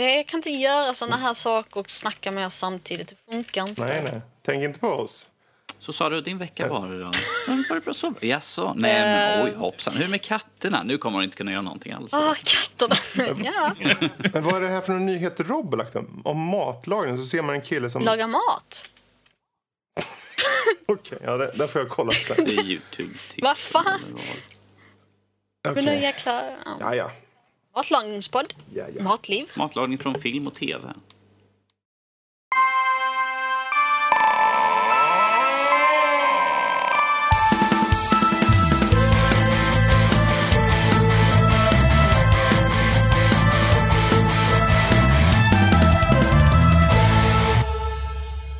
Det kan inte göra såna här saker och snacka med er samtidigt. Det funkar inte. Nej, nej. Tänk inte på oss. Så sa du din vecka var idag? Mm, Var det bra så? Jaså? Nej men oj hoppsan. Hur med katterna? Nu kommer hon inte kunna göra någonting alls. Ah, katterna. ja. Men vad är det här för någon nyhet Rob lagt om? Matlagning så ser man en kille som... Laga mat. Okej, ja, det, där får jag kolla sen. Det är Youtube. Vad fan? Okej. Okay. Nu jäkla... Ja. Ja, ja. Matlagningspodd. ja, ja. Matliv. Matlagning från film och tv.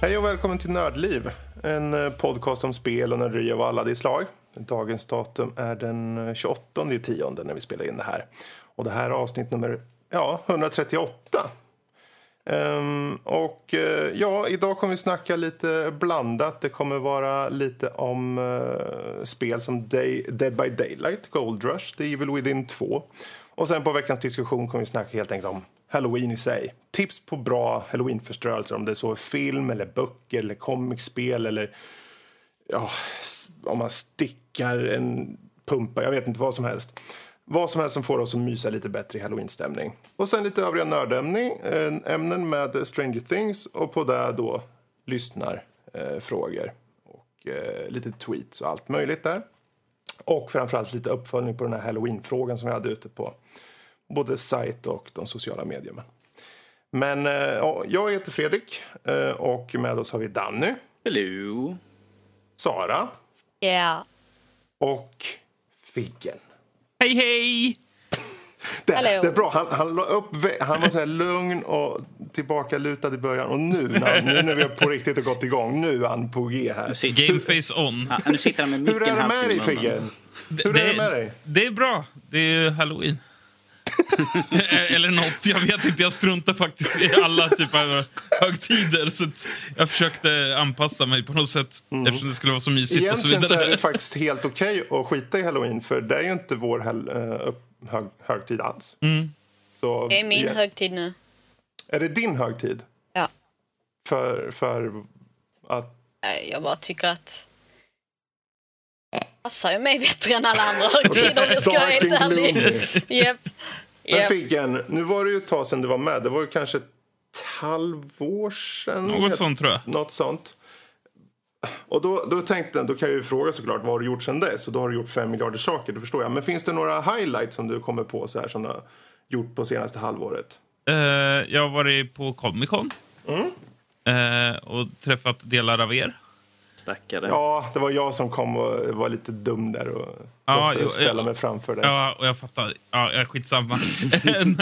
Hej och välkommen till Nördliv. En eh, podcast om spel och nörderi av alla de slag. Dagens datum är den eh, 28 i tionde när vi spelar in det här. Och det här är avsnitt nummer ja, 138. Um, ehm, och uh, ja, idag kommer vi snacka lite blandat. Det kommer vara lite om uh, spel som Day, Dead by Daylight, Gold Rush, The Evil Within 2. Och sen på veckans diskussion kommer vi snacka helt enkelt om Halloween i sig. Tips på bra Halloween-förstörelser om det är så film eller böcker eller comicspel eller ja, om man stickar en pumpa, jag vet inte vad som helst. Vad som helst som får oss att mysa lite bättre i halloween-stämning. Och sen lite övriga nördämnen eh, ämnen med Stranger Things och på det då lyssnar eh, frågor och eh, lite tweets och allt möjligt där. Och framförallt lite uppföljning på den här halloween-frågan som vi hade ute på både sajt och de sociala medierna. Men eh, ja, jag heter Fredrik och med oss har vi Danny, Hello. Sara Ja. och Figgen. Hej hej! Det, det är bra. Han, han, upp, han var så här lugn och tillbakalutad i början. Och nu när, nu när vi har på riktigt har gått igång, nu är han på G här. Sitter, Gameface on. ja, nu sitter han med Hur är det med dig. Figgen? Hur är det med dig? Det är bra. Det är halloween. Eller nåt. Jag vet inte. Jag struntar faktiskt i alla typer av högtider. Så jag försökte anpassa mig på något sätt eftersom det skulle vara så mysigt och så Egentligen så är vidare. det faktiskt helt okej att skita i halloween för det är ju inte vår hel, eh, hög, högtid alls. Mm. Så, Det är min ja. högtid nu. Är det din högtid? Ja. För, för att... Nej, Jag bara tycker att... passar ju mig bättre än alla andra högtider om jag ska vara Dark helt and ärlig. gloomy. Japp. Men. Figgen, nu var det ju ett tag sedan du var med. Det var ju kanske ett halvår sedan. Något sånt tror jag. Något sånt. Och då, då tänkte jag, då kan jag ju fråga såklart, vad har du gjort sedan dess? Och då har du gjort fem miljarder saker, det förstår jag. Men finns det några highlights som du kommer på så här som du har gjort på senaste halvåret? Eh, jag har varit på Comic Con. Mm. Eh, och träffat delar av er. Stackare. Ja, det var jag som kom och var lite dum där och Ja, jo, ställa mig framför dig. Ja, och jag fattar. Ja, ja, skitsamma. Men,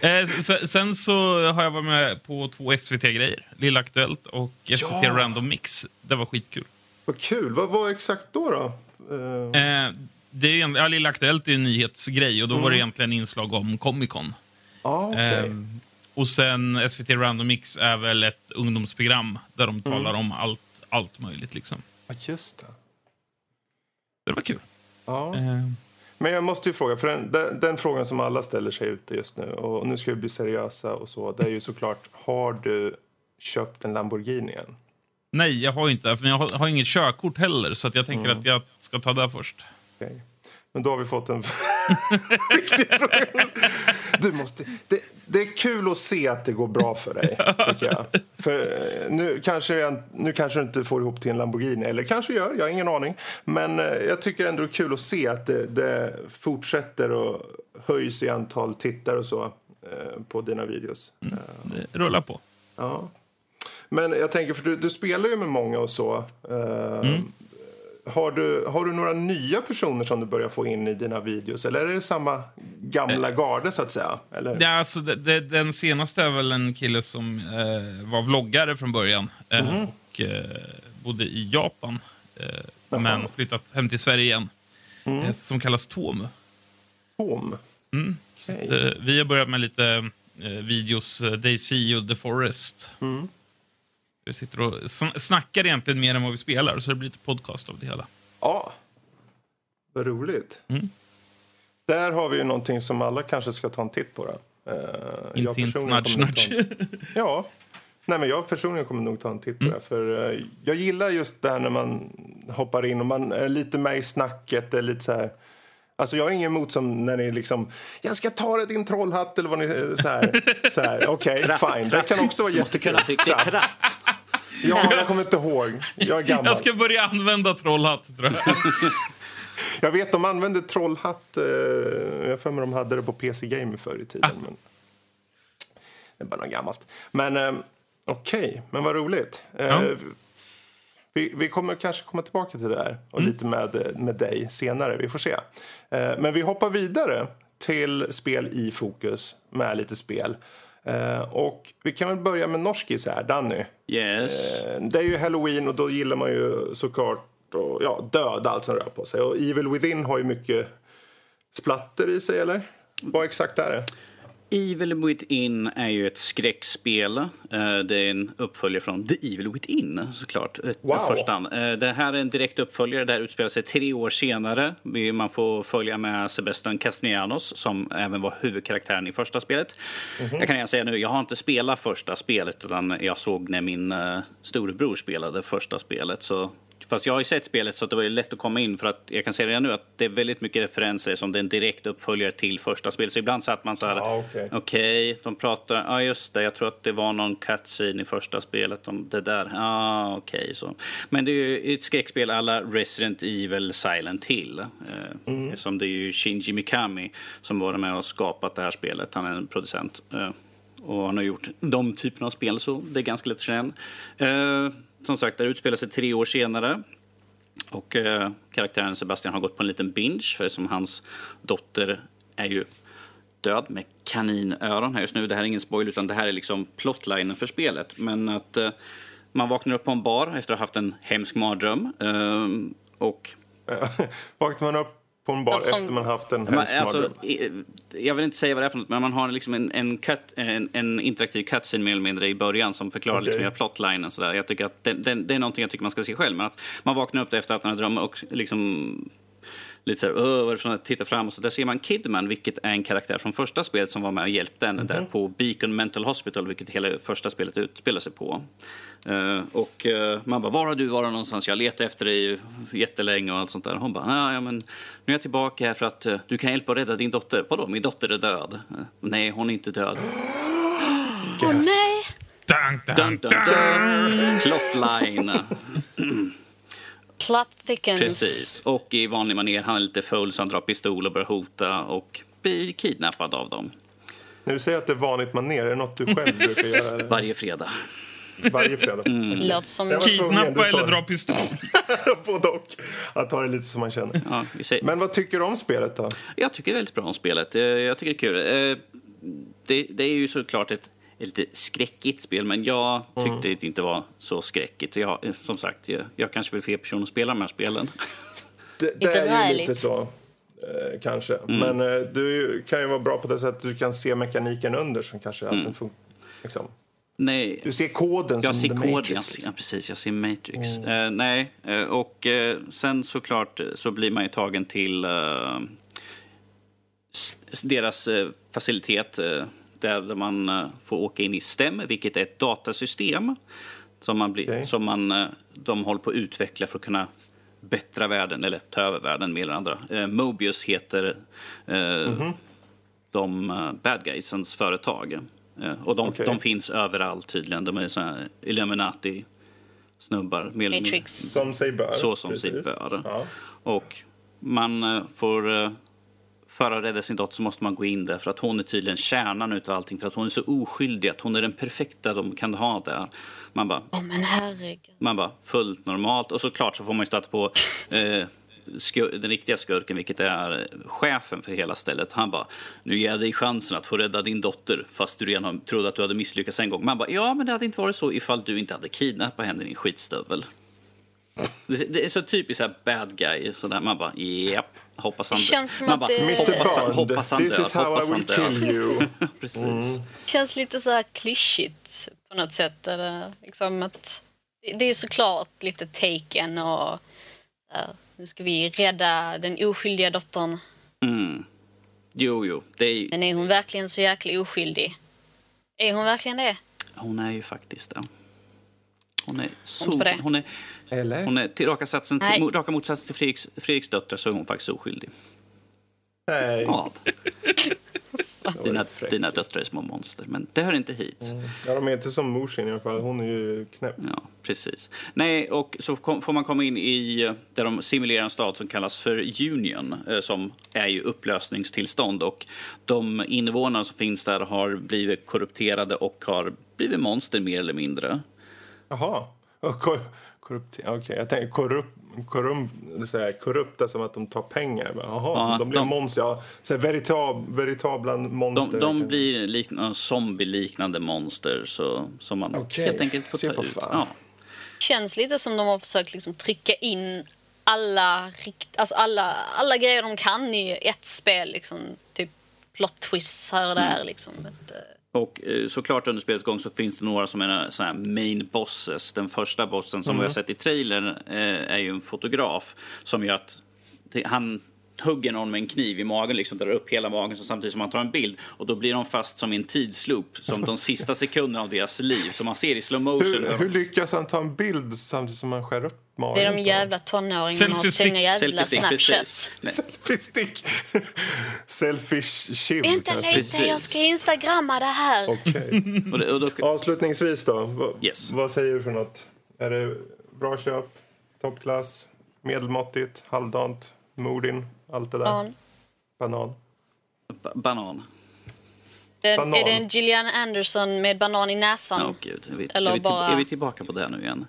eh, sen, sen så har jag varit med på två SVT-grejer. Lilla Aktuellt och SVT Ja. Random Mix. Det var skitkul. Vad kul. Vad var exakt då? då? Eh, Eh, det är ja, Lilla Aktuellt är ju en nyhetsgrej och då var det egentligen inslag om Comic Con. ja, okej. Eh, och sen SVT Random Mix är väl ett ungdomsprogram där de talar om allt, allt möjligt. Liksom. Ja, just det. Det var kul. Ja. Eh, Men jag måste ju fråga, för den, den, den frågan som alla ställer sig ute just nu, och nu ska vi bli seriösa och så, det är ju såklart, har du köpt en Lamborghini än? nej, jag har inte det. För jag har, har inget körkort heller, så jag tänker Mm. att jag ska ta det först. Okej. Men då har vi fått en viktig fråga. Du måste, det, det är kul att se att det går bra för dig, tycker jag. För eh, nu kanske, jag, nu kanske du inte får ihop till en Lamborghini, eller kanske gör, jag har ingen aning. Men eh, jag tycker ändå det är kul att se att det, det fortsätter och höjs i antal tittare och så eh, på dina videos. Eh, Det rullar på. Ja. Men jag tänker, för du, du spelar ju med många och så. Eh, har, du, har du några nya personer som du börjar få in i dina videos? Eller är det samma gamla garde så att säga? Eller? Ja, alltså, det, det, den senaste är väl en kille som eh, var vloggare från början eh, Mhm. och eh, bodde i Japan. Eh, men flyttat hem till Sverige igen. Mm. Eh, som kallas Tom. Tom? Mm. Okej. att, eh, vi har börjat med lite eh, videos, eh, Daisy och The Forest. Mm. Vi sitter och sn- snackar egentligen mer än vad vi spelar, så det blir lite podcast av det hela. Ja. Vad roligt. Mm. Där har vi ju någonting som alla kanske ska ta en titt på. Då. Jag Inte inte personligen nudge kommer nog ta nudge. en- Ja. Nej, men jag personligen kommer nog ta en titt på Mm. det. För eh, jag gillar just det här när man hoppar in och man är lite med i snacket. Är lite så här... Alltså jag har ingen emot som när ni liksom, jag ska ta dig din trollhatt eller vad ni, så här. Så här Okej, fine. Det kan också vara jättekul. kratt. Ja, jag kommer inte ihåg. Jag är gammal. Jag ska börja använda trollhatt, tror jag. Jag vet, de använde trollhatt. Eh, jag för mig de hade det på PC Gamer förr i tiden. Men det är bara något gammalt. Men eh, okej, men vad roligt. Eh, Ja. vi, vi kommer kanske komma tillbaka till det här och lite med, med dig senare. Vi får se. Eh, men vi hoppar vidare till spel i fokus med lite spel. Eh, och vi kan väl börja med norskis här, Danny. Yes. Eh, Det är ju halloween och då gillar man ju såklart och, ja, döda allt som rör på sig. Och Evil Within har ju mycket splatter i sig, eller? Vad exakt är det? Evil Within är ju ett skräckspel. Eh, Det är en uppföljare från The Evil Within såklart. Ett- Wow. Förstan. Eh, Det här är en direkt uppföljare. Det här utspelar sig tre år senare. Man får följa med Sebastian Castellanos som även var huvudkaraktären i första spelet. Jag kan säga nu, jag har inte spelat första spelet utan jag såg när min storebror spelade första spelet. Så Fast jag har ju sett spelet så det var ju lätt att komma in för att jag kan säga redan nu att det är väldigt mycket referenser som det är en direkt uppföljare till första spelet. Så ibland satt man så här, Ja, okej. okej, de pratar, ja just det, jag tror att det var någon cutscene i första spelet om det där, ja okej så. Men det är ju ett skräckspel alla Resident Evil Silent Hill. Eh, Som det är ju Shinji Mikami som var med och skapat det här spelet, han är en producent. Eh, och han har gjort de typerna av spel så det är ganska lätt att känna igen. Eh, som sagt, det utspelar sig tre år senare. Och eh, karaktären Sebastian har gått på en liten binge för som hans dotter är ju död med kaninöron här just nu. Det här är ingen spoil utan det här är liksom plotlinen för spelet. Men att eh, man vaknar upp på en bar efter att ha haft en hemsk mardröm. Eh, och Vaknar man upp på en bar Något som- efter man haft en hemsk alltså, jag vill inte säga vad det är för något, men man har liksom en, en, cut, en, en interaktiv cutscene mer eller mindre i början som förklarar Okej. lite mer plotlinen. och Sådär. Jag tycker att det, det, det är någonting jag tycker man ska se själv. Men att man vaknar upp efter att man har drömt och liksom lite så här, "Åh, vad är det för något?" tittar fram och så där ser man Kidman, vilket är en karaktär från första spelet som var med och hjälpte henne där på Beacon Mental Hospital, vilket hela första spelet utspelar sig på. Eh, och eh, man bara, var har du varit någonstans? Jag letar efter dig jättelänge och allt sånt där. Hon bara, "Ja, ja, men nu är jag tillbaka här för att eh, du kan hjälpa att rädda din dotter. Vadå, min dotter är död? Nej, hon är inte död. Åh nej! Dun, dun, Dun, dun, dun. Plotline. Plot thickens. Precis. Och i vanlig manér, han är lite full så han drar pistol och börjar hota och blir kidnappad av dem. När du säger att det är vanligt maner, är det något du själv brukar göra Varje fredag. varje fredag? Mm. Låter som... Jag Kidnappa eller dra pistol. Både och. Att ta det lite som man känner. Ja, vi säger. Men vad tycker du om spelet då? Jag tycker väldigt bra om spelet. Eh, Jag tycker det är kul. Eh, Det, det är ju såklart ett, ett lite skräckigt spel, men jag tyckte det inte var så skräckigt. Jag, som sagt, jag, jag kanske vill fel person att spela de här spelen. Det, det är ju lite så, eh, kanske. Mm. Men eh, du kan ju vara bra på det sättet att du kan se mekaniken under som kanske Mm. funkar. Liksom. Nej, Du ser koden Jag som ser The koden, Matrix. jag ser, liksom. ja, precis, jag ser Matrix. Eh, nej, eh, och eh, sen såklart eh, så blir man ju tagen till deras facilitet där man eh, får åka in i STEM, vilket är ett datasystem som, man blir, Okej. som man, eh, de håller på att utveckla för att kunna bättra världen, eller ta över världen mer eller andra. Eh, Mobius heter eh, de uh, bad guysens företag. Eh, och de, Okej. de finns överallt tydligen. De är såna här eller mindre. Matrix. Som sig bör. Så som precis. sig bör. Ja. Och man eh, får... För att rädda sin dotter så måste man gå in där för att hon är tydligen kärnan utav allting. För att hon är så oskyldig, att hon är den perfekta de kan ha där. Man bara, Åh men herregud. man bara fullt normalt. Och såklart så får man ju stöta på eh, den riktiga skurken, vilket är chefen för hela stället. Han bara, nu ger jag dig chansen att få rädda din dotter fast du redan trodde att du hade misslyckats en gång. Man bara, ja men det hade inte varit så ifall du inte hade kidnappat henne din skitstövel. Det, det är så typiskt så här bad guy, sådär. man bara, japp. Hoppas han känns som man att bara, det- hoppas, han- Bond, hoppas han this död, is how hoppas I will kill you. Precis. Känns lite så här klyschigt på något sätt. Eller liksom att, det är ju såklart lite taken och uh, nu ska vi rädda den oskyldiga dottern. Mm. Jo, jo. Det är, Men är hon verkligen så jäkla oskyldig? Är hon verkligen det? hon är ju faktiskt det. Hon är så... Hon är, Eller? hon är till raka, satsen, till, raka motsatsen till Fredriks, Fredriks döttrar så är hon faktiskt oskyldig. Nej. Ja. Dina, dina döttrar är små monster, men det hör inte hit. Ja, de är inte som morsin i alla fall. Hon är ju knäpp. Ja, precis. Nej, och så kom, får man komma in i eh, där de simulerar en stad som kallas för Union, eh, som är ju upplösningstillstånd. Och de invånare som finns där har blivit korrupterade och har blivit monster mer eller mindre. Jaha. Korrupt... Okej, jag tänker korrupt... Korrupt, så här, korrupta som att de tar pengar. Jaha, Ja, de blir de- monster. Ja, så här, veritab, veritabla monster. De, de blir likna, zombie-liknande monster så, som man Okej, helt enkelt får se ta på ut. Ja. Känns lite som de har försökt liksom trycka in alla, rikt- alltså alla, alla grejer de kan i ett spel. Liksom, typ plot twists här och Mm. där. Liksom. Ett, Och eh, såklart under spelets gång så finns det några som är såna main bosses. Den första bossen som vi har sett i trailern eh, är ju en fotograf som gör att han hugger någon med en kniv i magen, liksom drar upp hela magen så samtidigt som han tar en bild. Och då blir de fast som i en tidsloop, som de sista sekunderna av deras liv. Som man ser i slow motion. hur, hur lyckas han ta en bild samtidigt som han skär upp magen? det är de jävla tonåringarna och Selfie sina jävla Selfie-stick, Snapchat. precis. Nej, Selfie chill Vänta lite, Precis. jag ska instagramma det här. Okej. och det, och då, Avslutningsvis då. Vad, Yes. vad säger du för något? Är det bra köp? Toppklass? Medelmåttigt? Halvdant? Modin? Allt det där? Banan. Banan? ba- banan. Det- Banan. Är det en Gillian Anderson med banan i näsan? Åh gud, är vi, Eller är, vi bara- är vi tillbaka på det nu igen?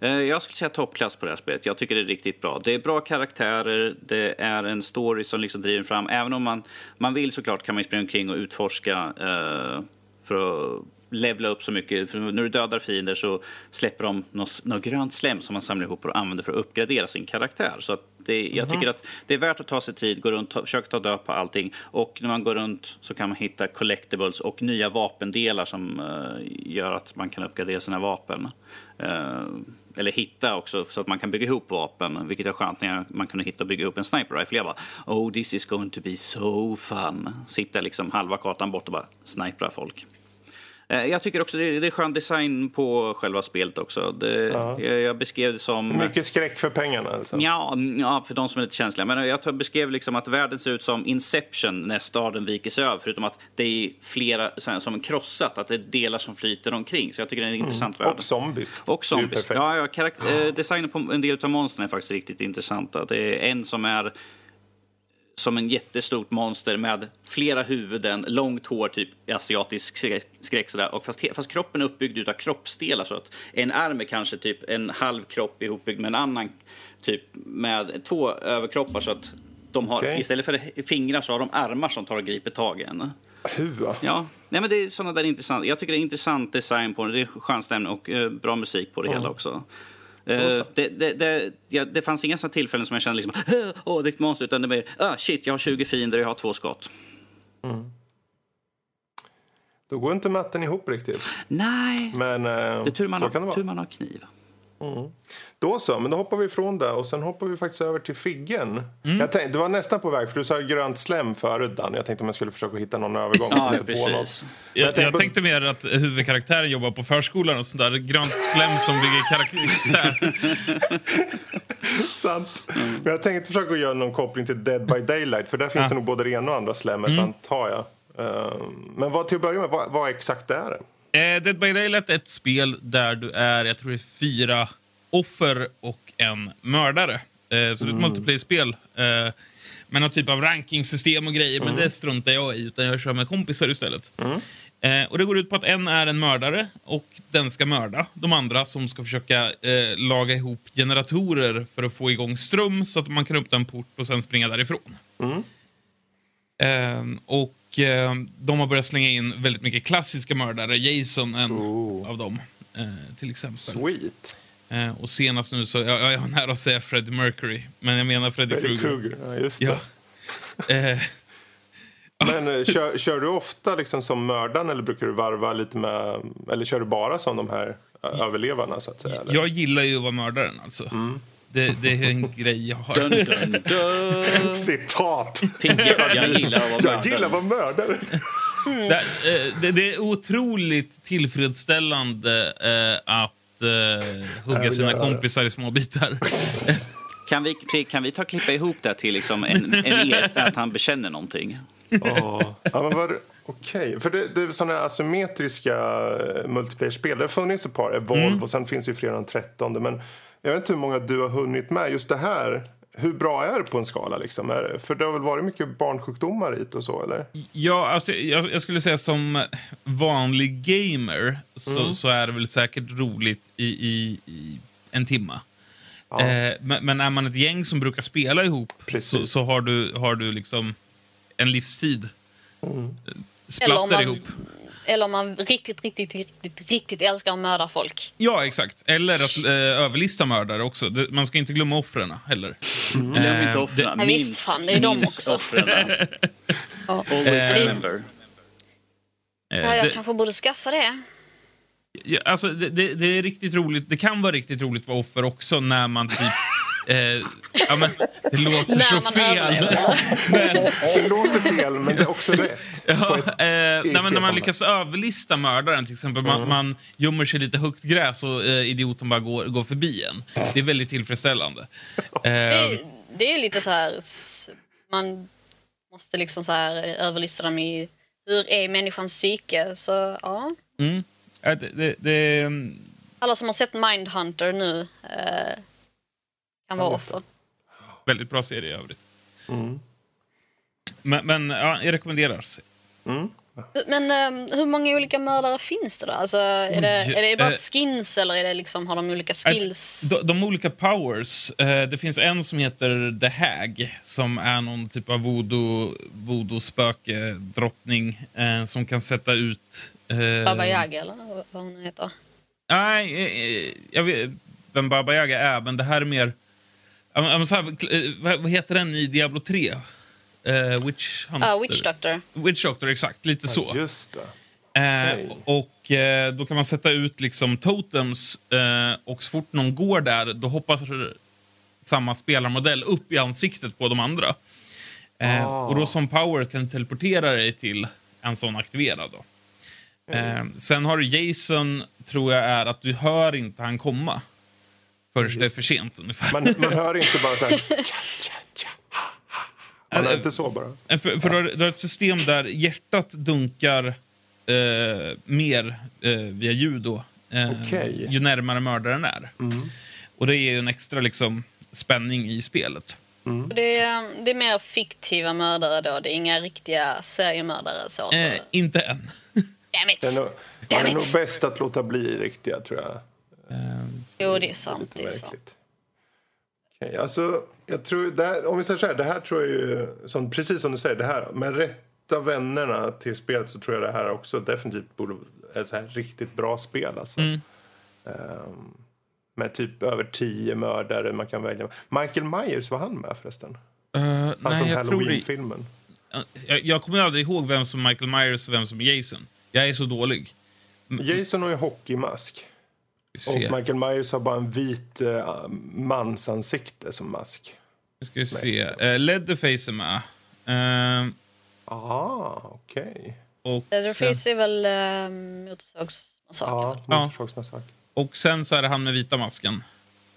Eh, Jag skulle säga toppklass på det här spelet. Jag tycker det är riktigt bra. Det är bra karaktärer, det är en story som liksom driver fram. Även om man, man vill såklart kan man springa omkring och utforska eh, för att levla upp så mycket. För när du dödar fiender så släpper de något, något grönt slem som man samlar ihop och använder för att uppgradera sin karaktär. Så det, jag tycker att det är värt att ta sig tid, gå runt, ta, försöka ta död på allting. Och när man går runt så kan man hitta collectibles och nya vapendelar som eh, gör att man kan uppgradera sina vapen. Eh, eller hitta också så att man kan bygga ihop vapen, vilket är skönt när man kunde hitta och bygga ihop en sniper rifle. Jag bara, oh this is going to be so fun. Sitta liksom halva kartan bort och bara snipra folk. Eh, Jag tycker också det är, det är skön design på själva spelet också. Det, jag, jag beskrev det som... Mycket skräck för pengarna alltså. Ja, mm, ja, för de som är lite känsliga. Men jag beskrev liksom att världen ser ut som Inception när staden viker sig över. Förutom att det är flera, här, som en krossat, att det är delar som flyter omkring. Så jag tycker det är en intressant värld. Och zombies. Och zombies. Ja, ja, karak- eh, designen på en del av monstren är faktiskt riktigt intressanta. Det är en som är som en jättestort monster med flera huvuden, långt hår, typ asiatisk skräck, sådär. Och fast, fast kroppen är uppbyggd av kroppsdelar så att en arm är kanske typ en halv kropp ihopbyggd med en annan typ med två överkroppar så att de har, Okej. istället för fingrar så har de armar som tar och griper tag i en. Hua. Ja, nej men det är såna där intressant. Jag tycker det är intressant design på det. Det är skön stämning och eh, bra musik på det hela också. Eh, det, det, det, ja, det fanns inga såna tillfällen som jag kände liksom, åh, det är ett monster, utan det är mer, ah, shit, jag har 20 fiender, jag har två skott. Då går inte matten ihop riktigt. Nej, Men eh, det är tur man, har, tur man har kniv. Då så, men då hoppar vi ifrån det och sen hoppar vi faktiskt över till Figgen. Mm. Jag tänkte, du var nästan på väg för du sa grönt slem förut Dan. Jag tänkte om jag skulle försöka hitta någon övergång. Ja, Inte på något. precis. Jag, tänkte jag tänkte mer att huvudkaraktären jobbar på förskolan och sånt där. Grönt slem som bygger karaktär. Sant. Men jag tänkte försöka göra någon koppling till Dead by Daylight för där finns Ja. det nog både det ena och andra slemmet antar jag. Ehm, men vad, till att börja med, vad, vad exakt är det? Eh, Dead by Daylight är ett spel där du är, jag tror det är fyra offer och en mördare. Eh, så det är ett multiplayer-spel. Eh, med någon typ av rankingsystem och grejer, men det struntar jag i. Utan jag kör med kompisar istället. Eh, och det går ut på att en är en mördare och den ska mörda de andra som ska försöka eh, laga ihop generatorer för att få igång ström så att man kan öppna en port och sen springa därifrån. Ehm, och ehm, de har börjat slänga in väldigt mycket klassiska mördare. Jason en Oh. av dem, eh, till exempel. Sweet. Eh, och senast nu så, jag, jag var nära att säga Freddie Mercury, men jag menar Freddie Freddy Krueger. Krueger. Ja, just det. Ja. Eh, Men eh, kör, kör du ofta liksom som mördaren eller brukar du varva lite med... Eller kör du bara som de här eh, överlevarna så att säga? Eller? jag gillar ju att vara mördaren alltså. Mm. Det, det är en grej jag har. Dun, dun, dun. Citat. Jag gillar att vara Jag gillar att vara mördare. Det, eh, det, det är otroligt tillfredsställande eh, att eh, hugga sina kompisar i små bitar. Kan vi, kan vi ta klippa ihop det till liksom en, en er, att han bekänner någonting? Ja, men. Okej, för det, det är såna asymmetriska multiplayer-spel. Det har funnits ett par, Evolve, och sen finns det ju fler än 13. Men jag vet inte hur många du har hunnit med. Just det här, hur bra är det på en skala? Liksom? För det har väl varit mycket barnsjukdomar hit och så, eller? Ja, alltså, jag, jag skulle säga som vanlig gamer så, så är det väl säkert roligt i, i, i en timma. Ja. Eh, men, men är man ett gäng som brukar spela ihop så, så har, du, har du liksom en livstid. Mm. Eh, Splatter man, ihop. Eller om man riktigt, riktigt, riktigt, riktigt älskar att mörda folk. Ja, exakt. Eller att eh, överlista mördare också. Det, man ska inte glömma offren heller. Glöm Eh, inte offren. Ja, visst, Minns, fan, det är de minns också. offren. Ja. Always Eh, remember. Eh, Ja, jag det, kanske borde skaffa det. ja, alltså, det, det, det är riktigt roligt. Det kan vara riktigt roligt att vara offer också när man typ... Eh, ja, men, det låter När så man fel. men, Det låter fel, men det är också rätt. ja, eh, nej, men när man lyckas överlista mördaren, till exempel. Man, man gömmer sig lite högt gräs och eh, idioten bara går, går förbi en. Det är väldigt tillfredsställande. Eh, Det, är- det är lite så här... Man måste liksom så här överlista dem i hur är människans psyke. Så ja, mm, det, det, det, mm, alla som har sett Mindhunter nu eh, kan vara offer. väldigt bra serie i övrigt. Mm. Men, men ja, jag rekommenderar. Mm. Men eh, hur många olika mördare finns det då? Alltså, är, det, är det bara eh, skins eller är det liksom, har de olika skills? De, de olika powers. Eh, det finns en som heter The Hag som är någon typ av voodoo, voodoo-spöke, drottning eh, som kan sätta ut... Eh, Baba Yaga eller vad hon heter? Nej, eh, jag vet vem Baba Yaga är, men det här är mer... Ja, men- ja, men så här, eh, vad heter den i Diablo 3? Eh, Witch Hunter? Ja, Witch Doctor. Witch Doctor, exakt. Lite så. Ja, just det. Eh, och eh, då kan man sätta ut liksom totems eh, och så fort någon går där då hoppar samma spelarmodell upp i ansiktet på de andra. Ah. Och då som power kan du teleportera dig till en sån aktiverad. Då. Eh, sen har du Jason, tror jag är att du hör inte han komma. Förrän det är för sent ungefär. Man, man hör inte bara så här... Tja, tja, tja. Man hör inte så bara. Eh, För, för du, har, du har ett system där hjärtat dunkar eh, mer eh, via ljud då, eh, Okej. ju närmare mördaren är. Mm. Och det ger ju en extra liksom, spänning i spelet. Det är, det är mer fiktiva mördare då. Det är inga riktiga seriemördare. Så, så. Eh, inte än. Damn it! Det är nog, det Damn är nog it. bäst att låta bli riktiga, tror jag. Jo, det är sant. Det är sant. Okej, alltså, jag tror, det här, om vi säger så här, det här tror jag ju, som, precis som du säger, det här, med rätta vännerna till spelet så tror jag det här också definitivt borde vara ett så här riktigt bra spel. Alltså. Mm. Ehm, med typ över tio mördare man kan välja. Michael Myers, var han med förresten? Eh, Han nej, från Halloween-filmen. jag, jag kommer aldrig ihåg vem som Michael Myers och vem som Jason. Jag är så dålig. Jason har ju hockeymask. Vi Och. Michael Myers har bara en vit uh, mansansikte som mask. Nu ska vi se. Uh, Leatherface är med. Eh, Ah, okej. och, sen, Leatherface är väl uh, Motorsågsmassakern. Ja, Ja. Motorsågsmassaker. och sen så är det han med vita masken.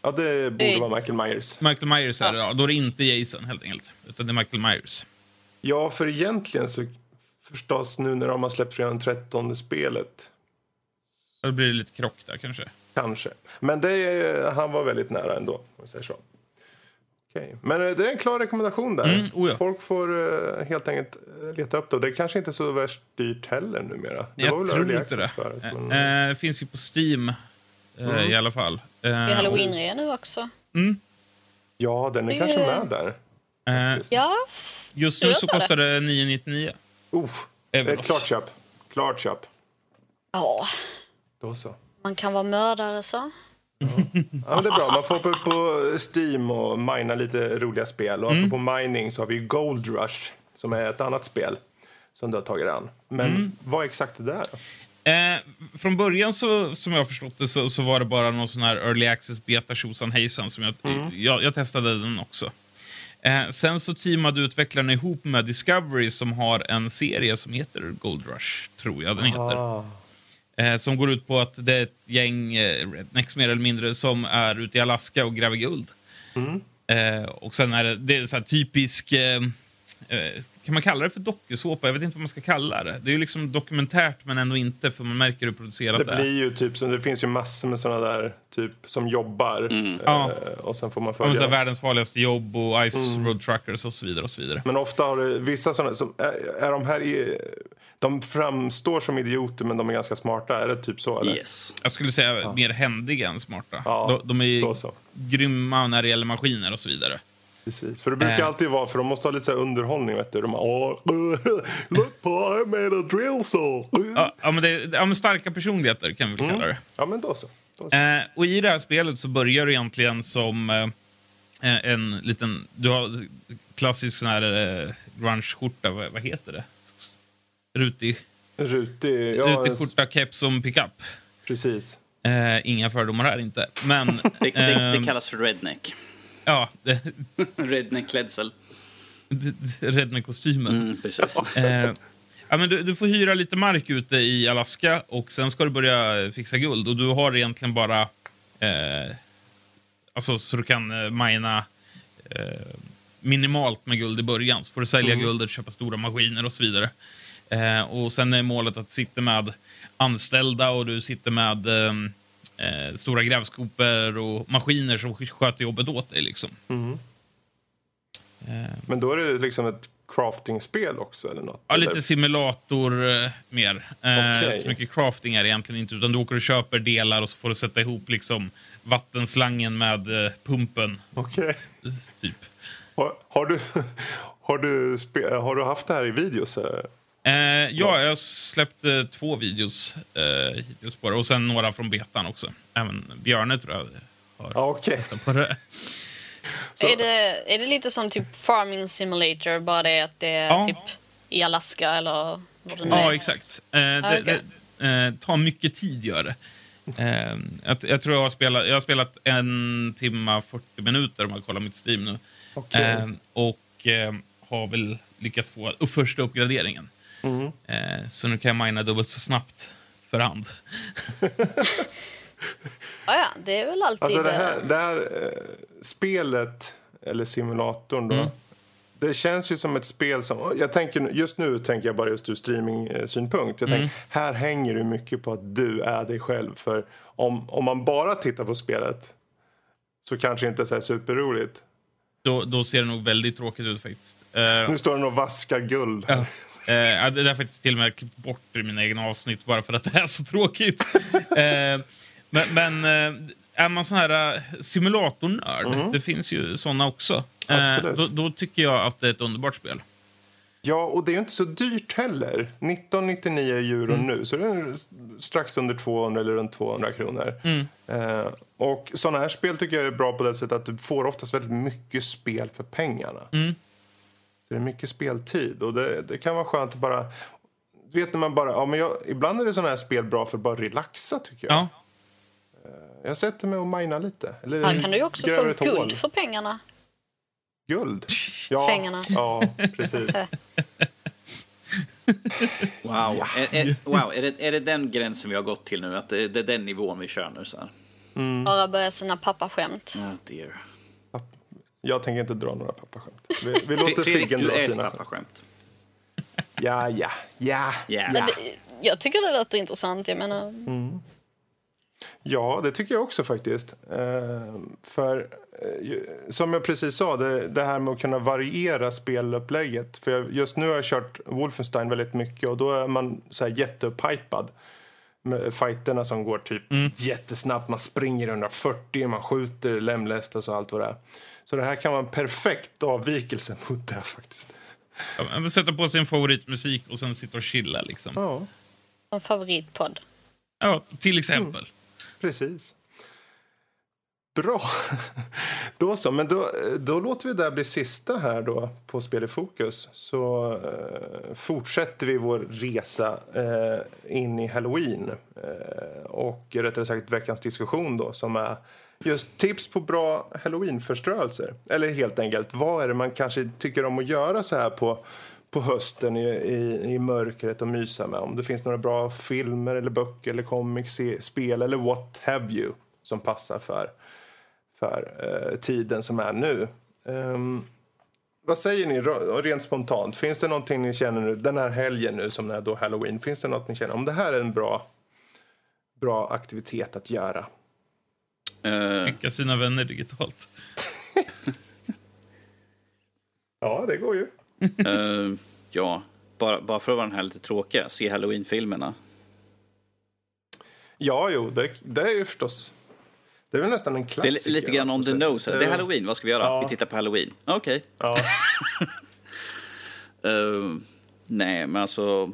Ja, det borde Eh. vara Michael Myers. Michael Myers är Ja. det, ja. Då är det inte Jason helt enkelt. Utan det är Michael Myers. Ja, för egentligen så förstås nu när de har släppt redan 13 spelet. Då blir det lite krock där kanske. Kanske. Men det han var väldigt nära ändå, om jag säger så. Okej. Men eh, det är en klar rekommendation där. Mm, oh ja. Folk får eh, helt enkelt eh, leta upp det. Det är kanske inte är så värst dyrt heller numera. Det var Jag väl tror inte det. Förut, men, Eh, finns ju på Steam eh, i alla fall. Eh, Det är halloween nu också. Mm. ja, den är det- kanske med där. Eh. Ja, just nu så kostar det 999. Oh, det är ett klart köp. Klart köp. ja, Då så. Man kan vara mördare så. Ja, men det är bra. Man får hoppa upp på Steam och mina lite roliga spel. Och apropå mining så har vi ju Gold Rush som är ett annat spel som du har tagit an. Men vad exakt är det där? Eh, från början, så, som jag har förstått det, så, så var det bara någon sån här early access beta tjosan hejsan. Som jag, jag, jag testade den också. Eh, sen så teamade utvecklarna ihop med Discovery som har en serie som heter Gold Rush, tror jag den heter. Ah. Eh, som går ut på att det är ett gäng eh, rednecks mer eller mindre som är ute i Alaska och gräver guld. Eh, och sen är det, det är så här typisk... Eh, eh, kan man kalla det för dokusåpa? Jag vet inte vad man ska kalla det. Det är ju liksom dokumentärt men ändå inte för man märker hur producerat Det det, är. blir ju typ som, det finns ju massor med såna där typ som jobbar. Eh, Ja. Och sen får man Ja, följa. här, världens farligaste jobb och Ice Road Truckers och så vidare. och så vidare. Men ofta har det vissa såna som, är, är de här i, de framstår som idioter men de är ganska smarta. Är det typ så eller? Yes. Jag skulle säga mer händiga än smarta. Ja, de, de är då så. grymma när det gäller maskiner och så vidare. Precis. För det brukar Eh. alltid vara, för de måste ha lite så underhållning vet du. De bara, look på I made a drill saw. Ja, ja, men det, ja, men starka personligheter kan vi väl kalla det. Ja men då så. Då så. Eh, och i det här spelet så börjar du egentligen som eh, en liten... Du har klassisk sån här grunge-skjorta, vad, vad heter det? Rutig, Rutig, ja, rutig skjorta, keps som pickup. precis. Eh, inga fördomar här inte. Men... Det, det, det ehm, kallas för redneck. Ja, Redneck-klädsel. Redneck-kostymen. Mm, precis. Eh, ja, men du, du får hyra lite mark ute i Alaska och sen ska du börja fixa guld. Och du har egentligen bara... Eh, alltså så du kan eh, mina eh, minimalt med guld i början. Så får du sälja guldet, köpa stora maskiner och så vidare. Eh, och sen är målet att du sitter med anställda och du sitter med eh, eh, stora grävskopor och maskiner som sköter jobbet åt dig. Liksom. Eh, Men då är det liksom ett crafting-spel också eller något? Ja, eller? lite simulator eh, mer. Eh, Okej. Så mycket crafting är det egentligen inte. Utan du åker och köper delar och så får du sätta ihop liksom vattenslangen med eh, pumpen. Okej. Typ. Har, har, du, har, du har du haft det här i videos? Eh? Ja, jag har släppt eh, två videos eh, hittills på det. Och sen några från betan också. Även Björne tror jag har okej. testat på det. Så- Är, det, är det lite som typ Farming Simulator, bara det att det är Ja. typ i Alaska eller vad det Ja, är? exakt. Eh, det, okej. det eh, tar mycket tid, gör det. Eh, jag, jag tror jag har spelat, jag har spelat en timma 40 minuter om jag kollar mitt stream nu. Okej. Eh, och eh, har väl lyckats få första uppgraderingen. Mm. Eh, så nu kan jag mina dubbelt så snabbt för hand. Ja, ja, det är väl alltid... Alltså det eh, här, det här eh, spelet, eller simulatorn då. Mm. Det känns ju som ett spel som... Jag tänker, just nu tänker jag bara just ur streaming-synpunkt. Jag Mm. tänker, här hänger det mycket på att du är dig själv. För om, om man bara tittar på spelet så kanske inte är så här superroligt. Då, då ser det nog väldigt tråkigt ut faktiskt. Eh, Nu står den och vaskar guld. Ja. Eh, det är faktiskt till och med klippt bort i mina egna avsnitt bara för att det är så tråkigt. eh, men men eh, är man sån här uh, simulatornörd, det finns ju såna också, eh, då, då tycker jag att det är ett underbart spel. Ja, och det är inte så dyrt heller. 1999 euro Mm. nu, så det är strax under 200 eller runt 200 kronor. Mm. Eh, och sådana här spel tycker jag är bra på det sättet att du får oftast väldigt mycket spel för pengarna. Mm. Så det är mycket speltid och det, det kan vara skönt att bara... Du vet när man bara... Ja, men jag, ibland är det sådana här spel bra för att bara relaxa tycker jag. Ja. Jag sätter mig och minar lite. Eller Här kan du ju också få ett hål. guld för pengarna. Guld? Ja, Pengarna. Ja, precis. Wow. Är, är, wow. Är, det, är det den gränsen vi har gått till nu? Att det, det är den nivån vi kör nu? Så här? Bara börja sina pappaskämt. Oh dear. Jag tänker inte dra några pappaskämt. Vi, vi låter Figgen dra sina. pappaskämt. Ja, ja, ja. Ja. Men det, jag tycker det låter intressant. Jag menar, Ja, det tycker jag också faktiskt. Eh, för ju- som jag precis sa, det, det här med att kunna variera spelupplägget. För jag, just nu har jag kört Wolfenstein väldigt mycket och då är man så här jätteupphajpad. Med fighterna som går typ jättesnabbt. Man springer 140, man skjuter, lemlästas och allt vad det är. Så det här kan vara en perfekt avvikelse mot det faktiskt. Ja, men Sätta på sin favoritmusik och sen sitta och chilla. Liksom. Ja, en favoritpodd. Ja, till exempel. precis. Bra. Då så, men då, då låter vi det där bli sista här då på Spel i fokus. Så eh, fortsätter vi vår resa eh, in i halloween. Eh, och rättare sagt veckans diskussion då som är just tips på bra halloweenförströelser. Eller helt enkelt, vad är det man kanske tycker om att göra så här på på hösten i, i, i mörkret och mysa med. Om det finns några bra filmer eller böcker eller comics, spel eller what have you som passar för, för eh, tiden som är nu. Um, vad säger ni rent spontant? Finns det någonting ni känner nu, den här helgen nu som är då halloween, finns det något ni känner om det här är en bra, bra aktivitet att göra? Uh. Skicka sina vänner digitalt. ja, det går ju uh, ja, bara, bara för att vara den här lite tråkiga, se halloween-filmerna. Ja, jo, det, det är ju förstås... Det är väl nästan en klassiker. Det är lite grann on the nose. Det är halloween, vad ska vi göra? Ja. Vi tittar på halloween. Okej. Okay. Ja. uh, nej, men alltså...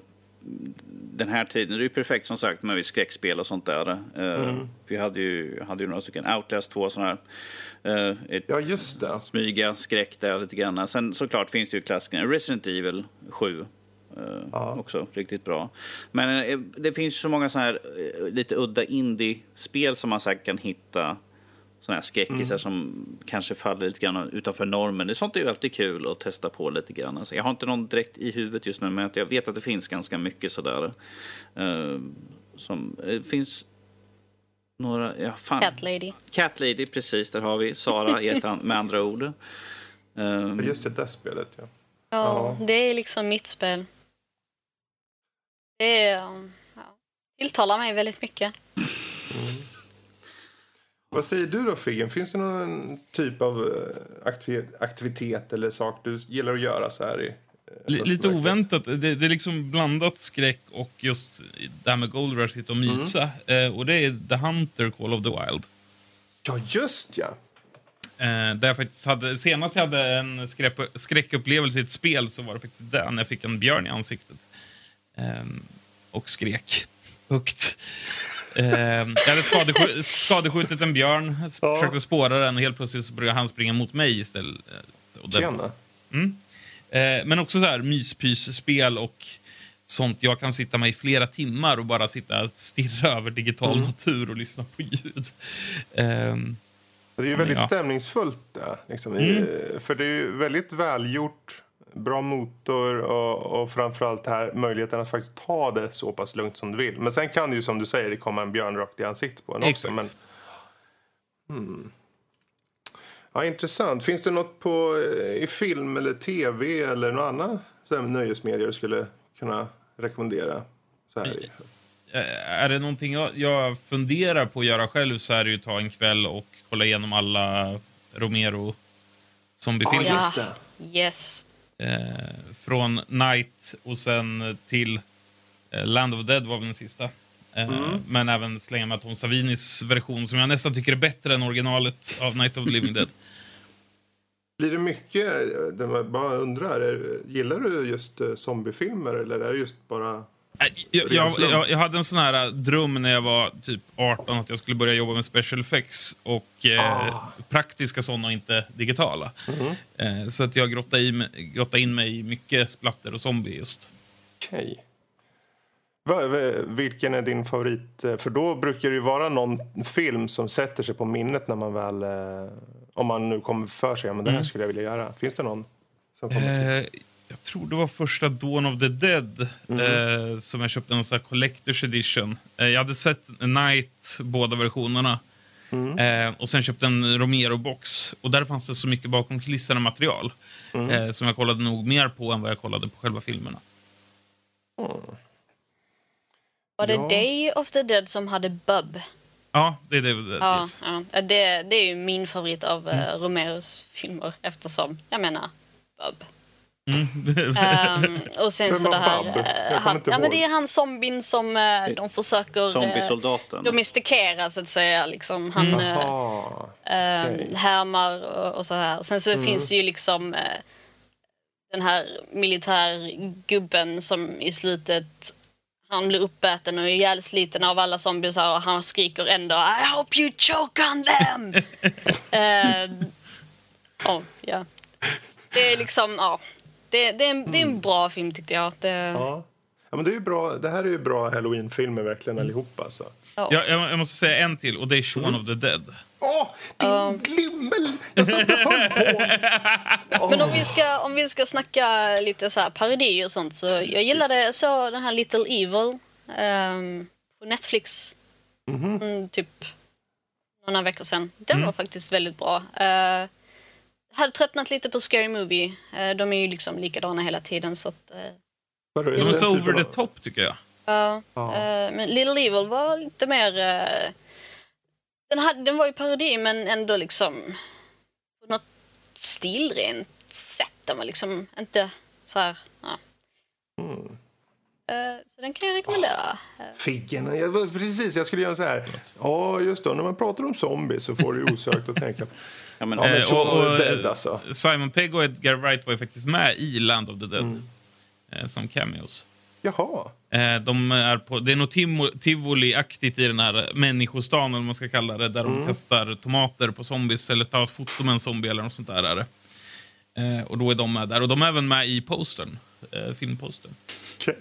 Den här tiden, det är ju perfekt som sagt med skräckspel och sånt där. Uh, mm. Vi hade ju, hade ju några stycken, Outlast 2 sådana här. Uh, ja, just det. Smyga, skräck där lite grann. Sen såklart finns det ju klassikerna. Resident Evil 7. Uh, ja. Också riktigt bra. Men uh, det finns så många sådana här uh, lite udda indie-spel som man säkert kan hitta. Sådana här skräckisar mm. som kanske faller lite grann utanför normen. Det sånt är ju alltid kul att testa på lite grann. Alltså, jag har inte någon direkt i huvudet just nu, men jag vet att det finns ganska mycket sådär. som, det finns några, ja, fan. Cat Lady. Cat Lady, precis. Där har vi Sara med andra ord. Um, Just det, det spelet, ja. Ja, ja, det är liksom mitt spel. Det är, ja, tilltalar mig väldigt mycket. Mm. Vad säger du då Figgen? Finns det någon typ av eh, aktivitet, aktivitet eller sak du gillar att göra så här i Lite oväntat. Det, det, är liksom blandat skräck och just det här med Gold Rush, sitta och mysa. Mm. Eh, och det är The Hunter, Call of the Wild. Ja, just ja. Eh, där jag faktiskt hade, senast jag hade en skräck, skräckupplevelse i ett spel så var det faktiskt där, när jag fick en björn i ansiktet. Eh, och skrek högt. Eh, jag hade skadeskj skadeskjutit en björn, ja. försökte spåra den och helt plötsligt så började han springa mot mig istället. Och Tjena. Mm. Eh, men också så här myspysspel och sånt. Jag kan sitta med i flera timmar och bara sitta och stirra över digital mm. natur och lyssna på ljud. Eh, det är ju väldigt ja. stämningsfullt. Där, liksom. mm. För det är ju väldigt välgjort, bra motor och, och framförallt här möjligheten att faktiskt ta det så pass lugnt som du vill. Men sen kan det ju som du säger det komma en björn rakt i ansiktet på en också. Men, hmm. Ja, intressant. Finns det något på, eh, i film eller tv eller någon annan nöjesmedier du skulle kunna rekommendera? Så här. Eh, är det någonting jag, jag funderar på att göra själv så är det ju att ta en kväll och kolla igenom alla Romero zombiefilmer. Ja, yes. Eh, från Night och sen till eh, Land of the Dead var väl den sista. Eh, mm. Men även slänga med Tom Savinis version som jag nästan tycker är bättre än originalet av Night of the Living Dead. Blir det mycket, jag bara undrar, gillar du just zombiefilmer eller är det just bara jag, jag, jag, jag, hade en sån här eh, dröm när jag var typ 18 att jag skulle börja jobba med special effects och eh, ah. praktiska sådana och inte digitala. Mm. Eh, så att jag grottade, i, grottade in mig i mycket splatter och zombie just. Okej. Okay. Vilken är din favorit? För då brukar det ju vara någon film som sätter sig på minnet när man väl om man nu kommer för sig, men det här mm. skulle jag vilja göra. Finns det någon som kommer eh, Jag tror det var första Dawn of the Dead mm. eh, som jag köpte någon sån Collector's Edition. Eh, jag hade sett Night, båda versionerna. Mm. Eh, och sen köpte en Romero-box. Och där fanns det så mycket bakom kulisserna material mm. Eh, som jag kollade nog mer på än vad jag kollade på själva filmerna. Mm. Var det ja. Day of the Dead som hade Bub? Ja, det är det. Ja, yes. ja. Det, det är ju min favorit av uh, Romeros filmer eftersom, jag menar, Bob. Mm. um, och sen så det här... Uh, han, ja, men det är han zombien som uh, de försöker Zombiesoldaten. domestikera så att säga. Liksom. Han mm. uh, okay. härmar och, och, så här. Sen så mm. finns det ju liksom den här militärgubben som i slutet han blir uppäten och ihjälsliten av alla zombiesar och han skriker ändå I hope you choke on them! uh, oh, ja. Det är liksom, ja. Det, det, är en, det är en bra film tyckte jag. Det... Ja. ja. men det, är bra, det här är ju bra halloween-filmer verkligen allihopa. Alltså. Ja. Jag, jag, måste säga en till och det är Shaun mm. of the Dead. Åh, oh, din um. glimmel! Jag satt och höll på. Oh. Men om vi, ska, om vi ska snacka lite så här parodi och sånt så jag gillade så den här Little Evil um, på Netflix. Mm -hmm. mm, typ några veckor sedan. Den mm. var faktiskt väldigt bra. Uh, hade tröttnat lite på Scary Movie. Uh, de är ju liksom likadana hela tiden så att... Uh, de är så over the top tycker jag. Ja. Uh, men Little Evil var lite mer den, hade, den var ju parodi men ändå liksom på något stilrent sätt. Den var liksom inte så här... Ja. Mm. Så den kan jag rekommendera. Oh, figgen. Jag, precis, jag skulle göra så här. Ja, just då. När man pratar om zombies så får du osökt att tänka Ja, men, ja, och, och, dead, alltså. Simon Pegg och Edgar Wright var ju faktiskt med i Land of the Dead mm. eh, som cameos. Jaha. Eh, de är på, det är något tivoli-aktigt i den här människostan, eller man ska kalla det, där mm. de kastar tomater på zombies eller tar foto med en zombie eller något sånt där. Är det. Eh, och då är de med där. Och de är även med i postern, filmpostern. Okay.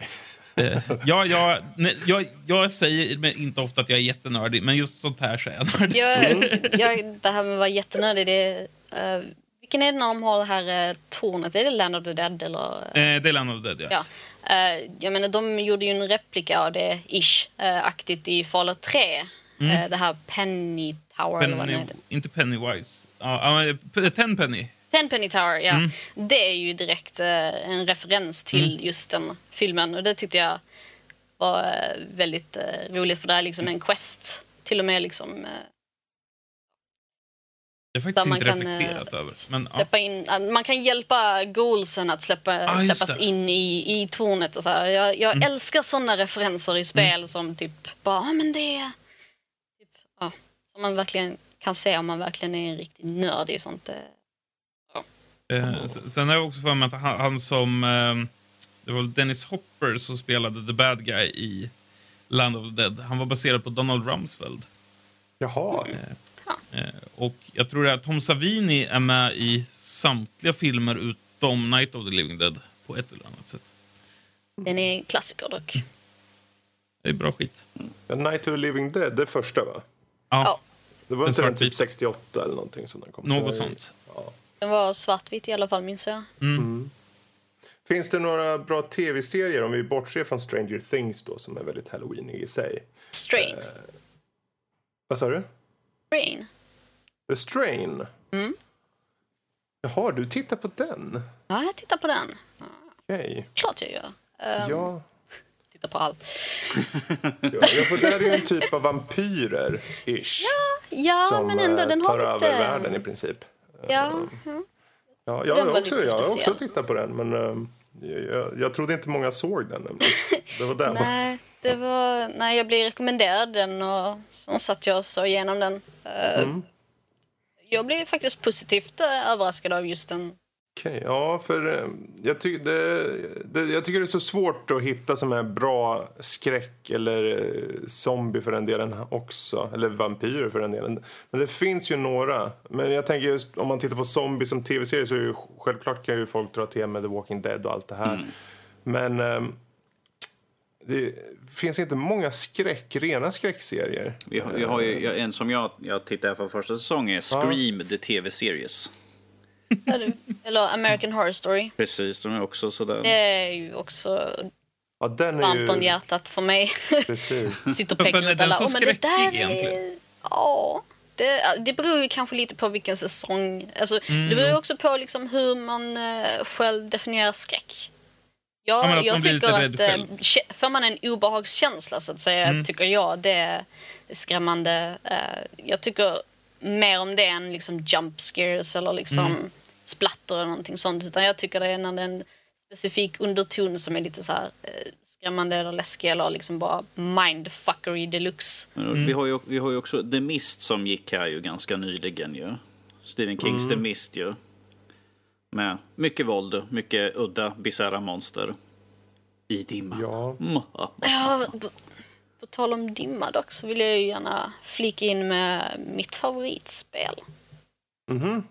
Eh, ja, jag, nej, jag, jag säger inte ofta att jag är jättenördig, men just sånt här så är jag nördig. Jag, jag, det här med att vara jättenördig, det är, uh, vilken är det när de har det här uh, tornet? Är det Land of the Dead? Eller? Uh, det är Land of the Dead, yes. ja. Uh, jag menar, de gjorde ju en replika av det, ish, uh, aktigt i Fallout 3. Mm. Uh, det här Penny Tower, Penny, eller vad det heter. Inte Pennywise. Uh, Ten Penny. Ten Penny Tower, ja. Mm. Det är ju direkt en referens till mm. just den filmen. Och det tyckte jag var väldigt roligt, för det är liksom en quest. Till och med liksom det har faktiskt inte kan, reflekterat över. Men, ja. in, man kan hjälpa goalsen att släppa, ah, släppas in i, i tornet. Och så här. Jag, jag mm. älskar såna referenser i spel mm. som typ bara, ah, men det är... Typ, ja, som man verkligen kan se om man verkligen är en riktig nörd i sånt. Eh. Eh, sen har jag också för mig att han, han som... Eh, det var Dennis Hopper som spelade the bad guy i Land of the Dead. Han var baserad på Donald Rumsfeld. Jaha. Mm. Eh, och jag tror att Tom Savini är med i samtliga filmer utom Night of the Living Dead på ett eller annat sätt. Den är en klassiker dock. Det är bra skit. Ja, Night of the Living Dead, det första va? Ja. Det var inte den typ 68 eller någonting som den kom. Något sånt. Ja. Den var svartvit i alla fall minns jag. Mm. Mm. Finns det några bra tv-serier om vi bortser från Stranger Things då som är väldigt halloweenig i sig? Strain. Eh, vad sa du? Strain. The Strain? Mm. Jaha, du tittar på den? Ja, jag tittar på den. Okej. Okay. Klart jag gör. Um, ja. Tittar på allt. ja, för det är ju en typ av vampyrer, ish. Ja, ja som men ändå, den har tar lite... över världen i princip. Ja. Mm. ja jag, har också, jag har också tittat på den, men um, jag, jag trodde inte många såg den. Det var den. nej, det var, nej, jag blev rekommenderad den och så satt jag och såg igenom den. Uh, mm jag blev faktiskt positivt eh, överraskad av just den. Okej, okay, ja, för eh, jag, ty det, det, jag tycker det är så svårt att hitta som är bra skräck eller eh, zombie för den delen också. Eller vampyrer för den delen. Men det finns ju några. Men jag tänker just om man tittar på zombie som tv-serie så är ju självklart kan ju folk dra till med The Walking Dead och allt det här. Mm. Men um, det finns inte många skräck, rena skräckserier. Vi har, vi har ju, en som jag, jag tittade på första säsongen, Scream, ja. the TV-series. Eller American Horror Story. Precis, de är också sådär. Det är ju också ja, den är varmt om hjärtat för mig. Precis. Sitter och pekar ut alla. Är den så oh, egentligen? Ja. Det, det beror ju kanske lite på vilken säsong. Alltså, mm. Det beror ju också på liksom hur man uh, själv definierar skräck. Ja, ja jag tycker att eh, får man en obehagskänsla så att säga, mm. tycker jag det är skrämmande. Eh, jag tycker mer om det än liksom jump scares eller liksom mm. Splatter eller någonting sånt. Utan jag tycker det är när det är en specifik underton som är lite så här eh, skrämmande eller läskig eller liksom bara mindfuckery deluxe. Mm. Vi, har ju, vi har ju också The Mist som gick här ju ganska nyligen ju. Stephen Kings mm. The Mist ju. Med mycket våld, mycket udda, bisarra monster. I dimma. Ja. Mm. Ja, på, på tal om dimma dock så vill jag ju gärna flika in med mitt favoritspel. Mhm.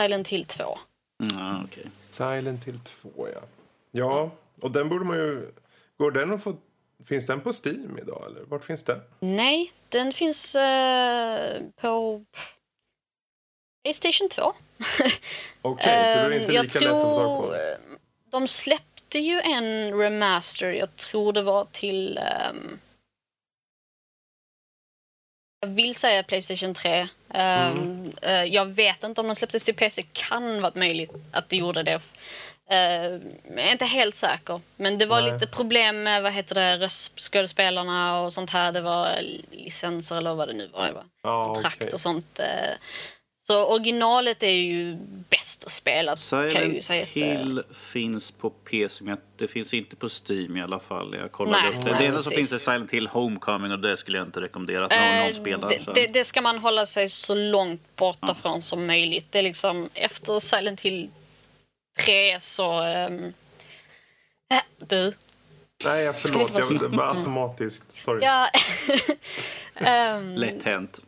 Silent Hill 2. Mm, okay. Silent Hill 2, ja. Ja, och den borde man ju... Går den att få... Finns den på Steam idag, eller vart finns den? Nej, den finns eh, på Playstation 2. Okej, okay, så det är inte jag lika lätt att få tag på. tror, De släppte ju en remaster, jag tror det var till... ehm, jag vill säga Playstation 3. Ehm, Mm. eh, jag vet inte om de släpptes till PC. Kan varit möjligt att det gjorde det. Ehm, jag är inte helt säker. Men det var Nej. lite problem med vad heter det, röstskådespelarna och sånt här. Det var licenser eller vad det nu var. Det var Ja, kontrakt okej. och sånt. eh. Så originalet är ju bäst att spela kan jag ju Silent Hill finns på PC, men det finns inte på Steam i alla fall. Jag kollade Nej, upp det. nej, Det enda som finns är Silent Hill Homecoming och det skulle jag inte rekommendera att någon, Eh, någon spelar. det, det, det ska man hålla sig så långt borta från som möjligt. Det är liksom efter Silent Hill 3 så... ehm, äh, du. Nej, jag förlåt. Jag, det var automatiskt. Sorry. Ja. Ehm, Lätt hänt.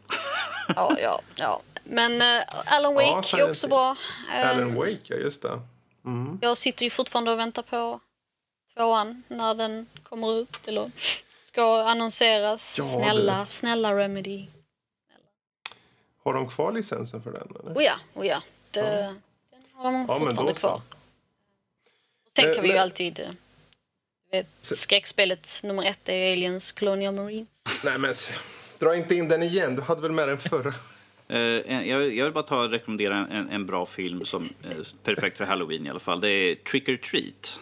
ja, ja, ja. Men uh, Alan Wake Ja, är också bra. Alan Wake, ja just det. Mm. Jag sitter ju fortfarande och väntar på tvåan när den kommer ut eller ska annonseras. Ja, snälla, det- snälla Remedy. Har de kvar licensen för den? Eller? Oh ja, oh ja. Det, Den har de Ja, men fortfarande kvar. Och sen Eh, kan vi ju men- alltid... eh, vet, skräckspelet nummer ett är Aliens Colonial Marines. Nej, men dra inte in den igen. Du hade väl med den förra? Eh, jag, jag vill bara ta och rekommendera en, en bra film som är perfekt för Halloween i alla fall. Det är Trick or Treat.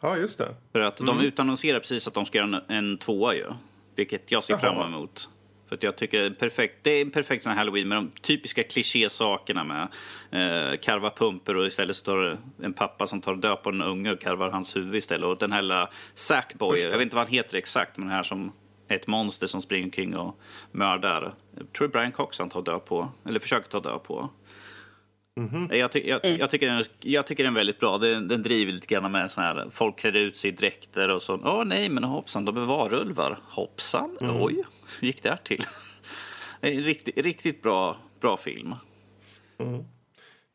Ja, just det. För att de utannonserar precis att de ska göra en, en tvåa ju. Vilket jag ser Jaha. fram emot. För jag tycker det är perfekt, det är en perfekt sån här halloween med de typiska klichésakerna med eh, karva pumper och istället står det en pappa som tar död på en unge och karvar hans huvud istället. Och den här lilla Sackboy, jag vet inte vad han heter exakt, men den här som ett monster som springer omkring och mördar. Jag tror Brian Cox han tar död på, eller försöker ta död på. Jag, ty jag, jag, tycker den, jag tycker den är väldigt bra. Den, den driver lite grann med sån här, folk klär ut sig i dräkter och så. Åh nej, men hoppsan, de är varulvar. Hoppsan, oj, hur gick det här till? En riktigt, riktigt bra, bra film.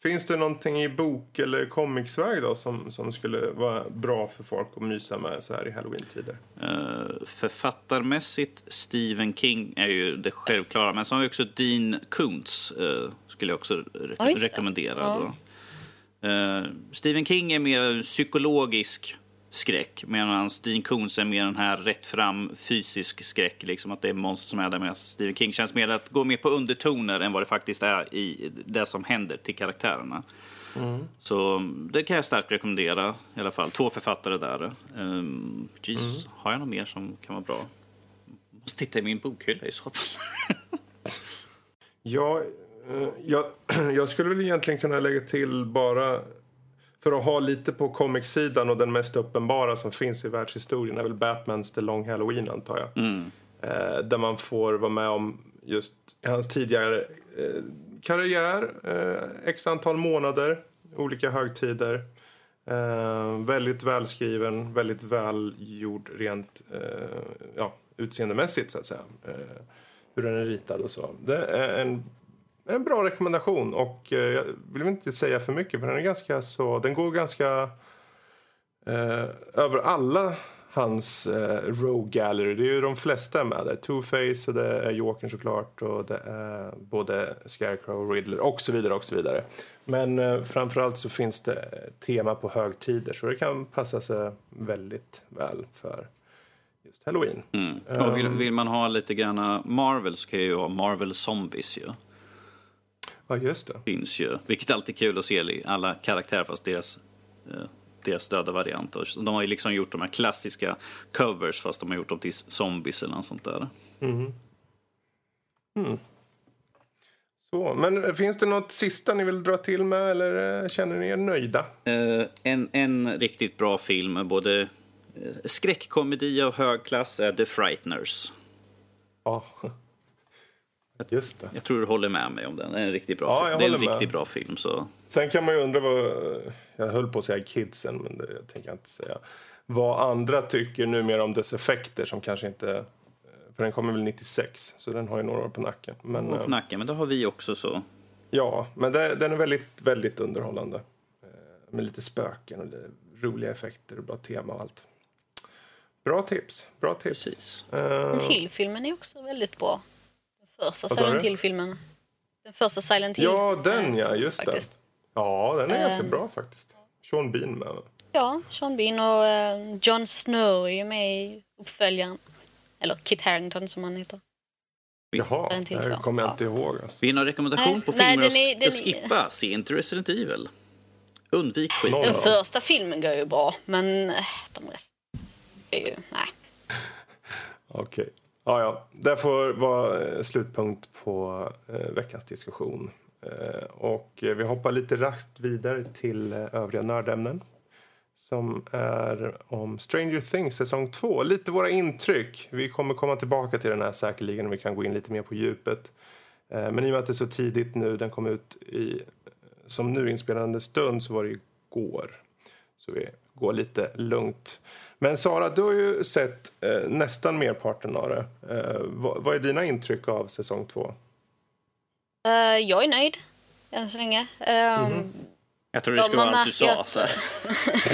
Finns det någonting i bok eller comicsväg då som, som skulle vara bra för folk att mysa med så här i halloween-tider? Uh, författarmässigt, Stephen King är ju det självklara. Men så har vi också Dean Koontz, eh, skulle jag också re det. rekommendera. Ja. Då. Eh, Stephen King är mer psykologisk skräck medan Dean Koontz är mer den här rätt fram fysisk skräck. Liksom att det är monster som är där. Medan Stephen King känns mer att gå mer på undertoner än vad det faktiskt är i det som händer till karaktärerna. Så det kan jag starkt rekommendera i alla fall. Två författare där. Um, Jesus, har jag något mer som kan vara bra? Måste titta i min bokhylla i så fall. Ja, eh, jag, jag skulle väl egentligen kunna lägga till bara för att ha lite på comic-sidan och den mest uppenbara som finns i världshistorien är väl Batmans The Long Halloween antar jag. Eh, där man får vara med om just hans tidigare eh, karriär, eh, x antal månader, olika högtider. Eh, väldigt välskriven, väldigt välgjord rent eh, ja, utseendemässigt så att säga. Eh, hur den är ritad och så. Det är en, en bra rekommendation och eh, jag vill inte säga för mycket för den är ganska så, den går ganska eh, över alla hans eh, Rogue Gallery. Det är ju de flesta med. Det är Two-Face och det är Jokern såklart och det är både Scarecrow och Riddler och så vidare och så vidare. Men eh, framförallt så finns det tema på högtider så det kan passa sig väldigt väl för just Halloween. Mm. Och vill, vill man ha lite grann Marvel så kan ju ha Marvel Zombies ju. Ja, just det. Finns ju. Vilket alltid är kul att se alla karaktärer fast deras, eh, deras döda varianter. De har ju liksom gjort de här klassiska covers fast de har gjort dem till zombies eller något sånt där. Så, men finns det något sista ni vill dra till med eller eh, känner ni er nöjda? Eh, en, en riktigt bra film, både eh, skräckkomedi av hög klass, är The Frighteners. Ja. Just det. Jag tror du håller med mig om den. Det är en riktigt bra, Ja, film. jag Det är en med. riktigt bra film. Så. Sen kan man ju undra vad... Jag höll på att säga kidsen, men det tänker jag inte säga. vad andra tycker numera om dess effekter som kanske inte... För den kommer väl 96, så den har ju några år på nacken. Men, på nacken, men det har vi också så. Ja, men det, den är väldigt, väldigt underhållande. Eh, med lite spöken och lite roliga effekter och bra tema och allt. Bra tips. Bra tips. Precis. Uh, Hill-filmen är också väldigt bra. Den första Silent Hill-filmen. Den första Silent Hill. Ja, den ja. Just faktiskt. det. Ja, den är uh, ganska bra faktiskt. Sean Bean med. Ja, Sean Bean och uh, Jon Snow är ju med i uppföljaren. Eller Kit Harington som han heter. Jaha, det kommer jag inte ihåg. Alltså. Vill någon rekommendation nej, på filmer nej, den är, att skippa? Se inte Resident Evil. Undvik skit. Den första filmen går ju bra, men eh, de resten är ju... Nej. Okej. Okay. Ja, ja. Det får vara eh, slutpunkt på eh, veckans diskussion. Eh, och eh, vi hoppar lite raskt vidare till eh, övriga nördämnen som är om Stranger Things säsong 2. Lite våra intryck. Vi kommer komma tillbaka till den här säkerligen och vi kan gå in lite mer på djupet. Eh, men i och med att det är så tidigt nu, den kom ut i som nu inspelande stund så var det igår. Så vi går lite lugnt. Men Sara, du har ju sett eh, nästan merparten av det. Eh, vad, vad, är dina intryck av säsong 2? Uh, eh, jag är nöjd än så länge. Um, mm -hmm. Jag trodde det skulle vara allt du sa. Så.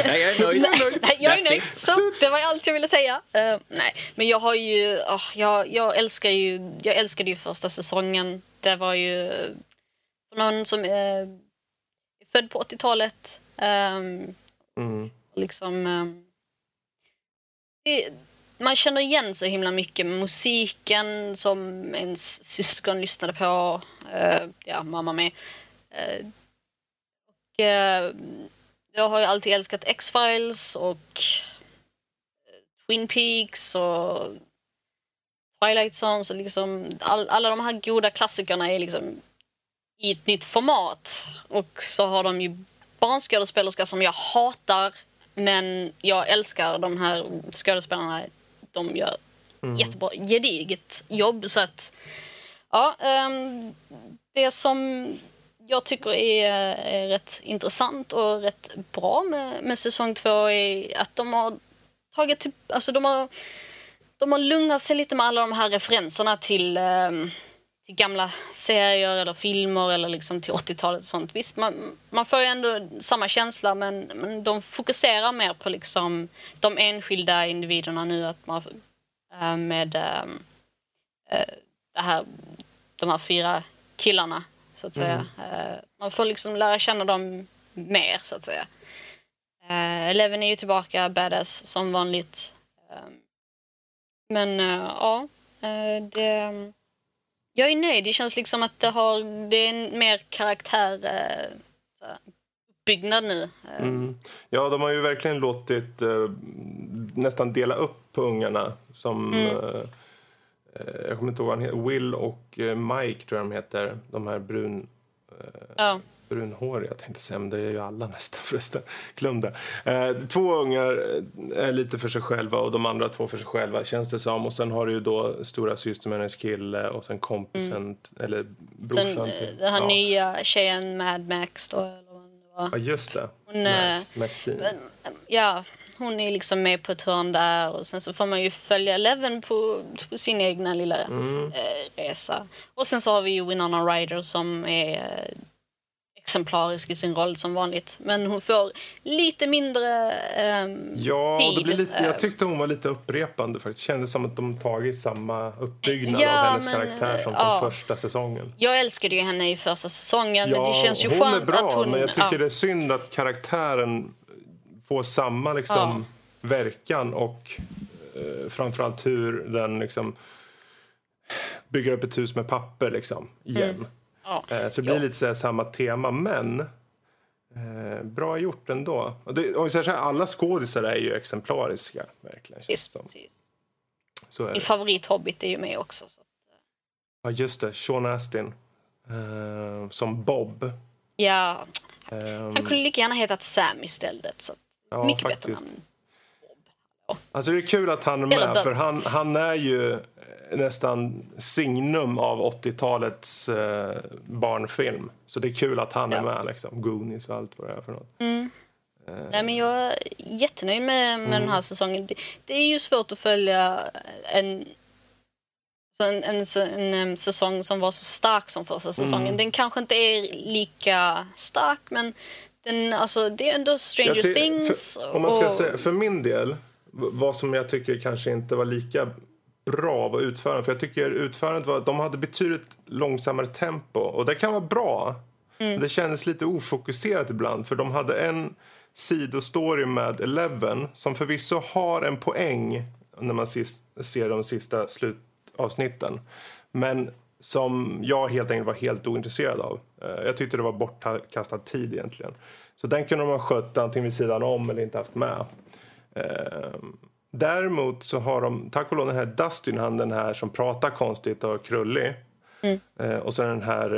nej, jag är nöjd. nej, nej, jag är nöjd. Så, det var allt jag ville säga. Uh, nej, men jag har ju... Oh, jag, jag, älskar ju... Jag älskade ju första säsongen. Det var ju... För någon som är född på 80-talet. Um, ehm, mm. Liksom... Um, man känner igen så himla mycket. Musiken som ens syskon lyssnade på. Uh, ja, mamma med. Uh, Eh, jag har ju alltid älskat X-Files och eh, Twin Peaks och Twilight Zone. Så liksom all, alla de här goda klassikerna är liksom i ett nytt format. Och så har de ju barnskådespelerska som jag hatar men jag älskar de här skådespelarna. De gör mm. jättebra, gediget jobb. Så att, ja, um, det som jag tycker är, är rätt intressant och rätt bra med, med säsong två är att de har tagit alltså de har, de har lugnat sig lite med alla de här referenserna till, eh, till gamla serier eller filmer eller liksom till 80-talet och sånt. Visst, man, man får ju ändå samma känsla men, men de fokuserar mer på liksom de enskilda individerna nu att man äh, med äh, det här, de här fyra killarna så att säga. Mm. man får liksom lära känna dem mer så att säga. Eleven är ju tillbaka badass som vanligt. Uh, men ja, det... Jag är nöjd. Det känns liksom att det, har, det är en mer karaktär uppbyggnad nu. Mm. Ja, de har ju verkligen låtit nästan dela upp ungarna som mm Eh, jag kommer inte ihåg vad han heter, Will och eh, Mike tror jag de heter. De här brun... Eh, ja. Brunhåriga tänkte säga, men det är ju alla nästan förresten. Glöm det. två ungar är lite för sig själva och de andra två för sig själva känns det som. Och sen har du ju då stora syster med hennes kille och sen kompisen, mm. eller brorsan sen, till. Den här ja. nya tjejen Mad Max då, eller vad det var. Ja, just det. Hon, Max, Maxine. Ja, hon är liksom med på ett hörn där och sen så får man ju följa Eleven på, på sin egna lilla mm. eh, resa. Och sen så har vi ju Winona Ryder som är eh, exemplarisk i sin roll som vanligt. Men hon får lite mindre eh, ja, tid. Det blir lite, jag tyckte hon var lite upprepande faktiskt. Kändes som att de tagit samma uppbyggnad ja, av hennes men, karaktär som ja. från första säsongen. Jag älskade ju henne i första säsongen ja, men det känns ju hon skönt är bra, att hon... men jag tycker ja. det är synd att karaktären får samma liksom, ja. verkan och eh, framförallt hur den liksom bygger upp ett hus med papper liksom, igen. Mm. Ja. Eh, så det blir ja. lite så samma tema, men eh, bra gjort ändå. Och det, och så här, alla skådisar är ju exemplariska, verkligen. Precis, precis. Så Min favorithobbit är ju med också. Så. Eh. Ja, just det. Sean Astin eh, som Bob. Ja, um, han kunde lika gärna hetat Sam istället. Så. Ja, Mycket faktiskt. bättre Bob. Alltså det är kul att han är med, för han, han är ju nästan signum av 80-talets eh, barnfilm. Så det är kul att han ja. är med, liksom. Goonies och allt vad det är för något. Mm. Nej, men jag är jättenöjd med, med mm. den här säsongen. Det, det, är ju svårt att följa en, en, en, en, en säsong som var så stark som första säsongen. Mm. Den kanske inte är lika stark, men den, alltså, det är ändå Stranger Things. Om man ska och... säga, för min del, vad som jag tycker kanske inte var lika bra var utförandet. För jag tycker utförandet var, de hade betydligt långsammare tempo. Och det kan vara bra. Mm. Det kändes lite ofokuserat ibland. För de hade en sidostory med Eleven som förvisso har en poäng när man ser de sista slutavsnitten. Men som jag helt enkelt var helt ointresserad av. Eh, jag tyckte det var bortkastad tid egentligen. Så den kunde de ha skött antingen vid sidan om eller inte haft med. Eh, däremot så har de, tack och lov den här Dustin, han den här som pratar konstigt och krullig. Mm. Eh, och sen den här,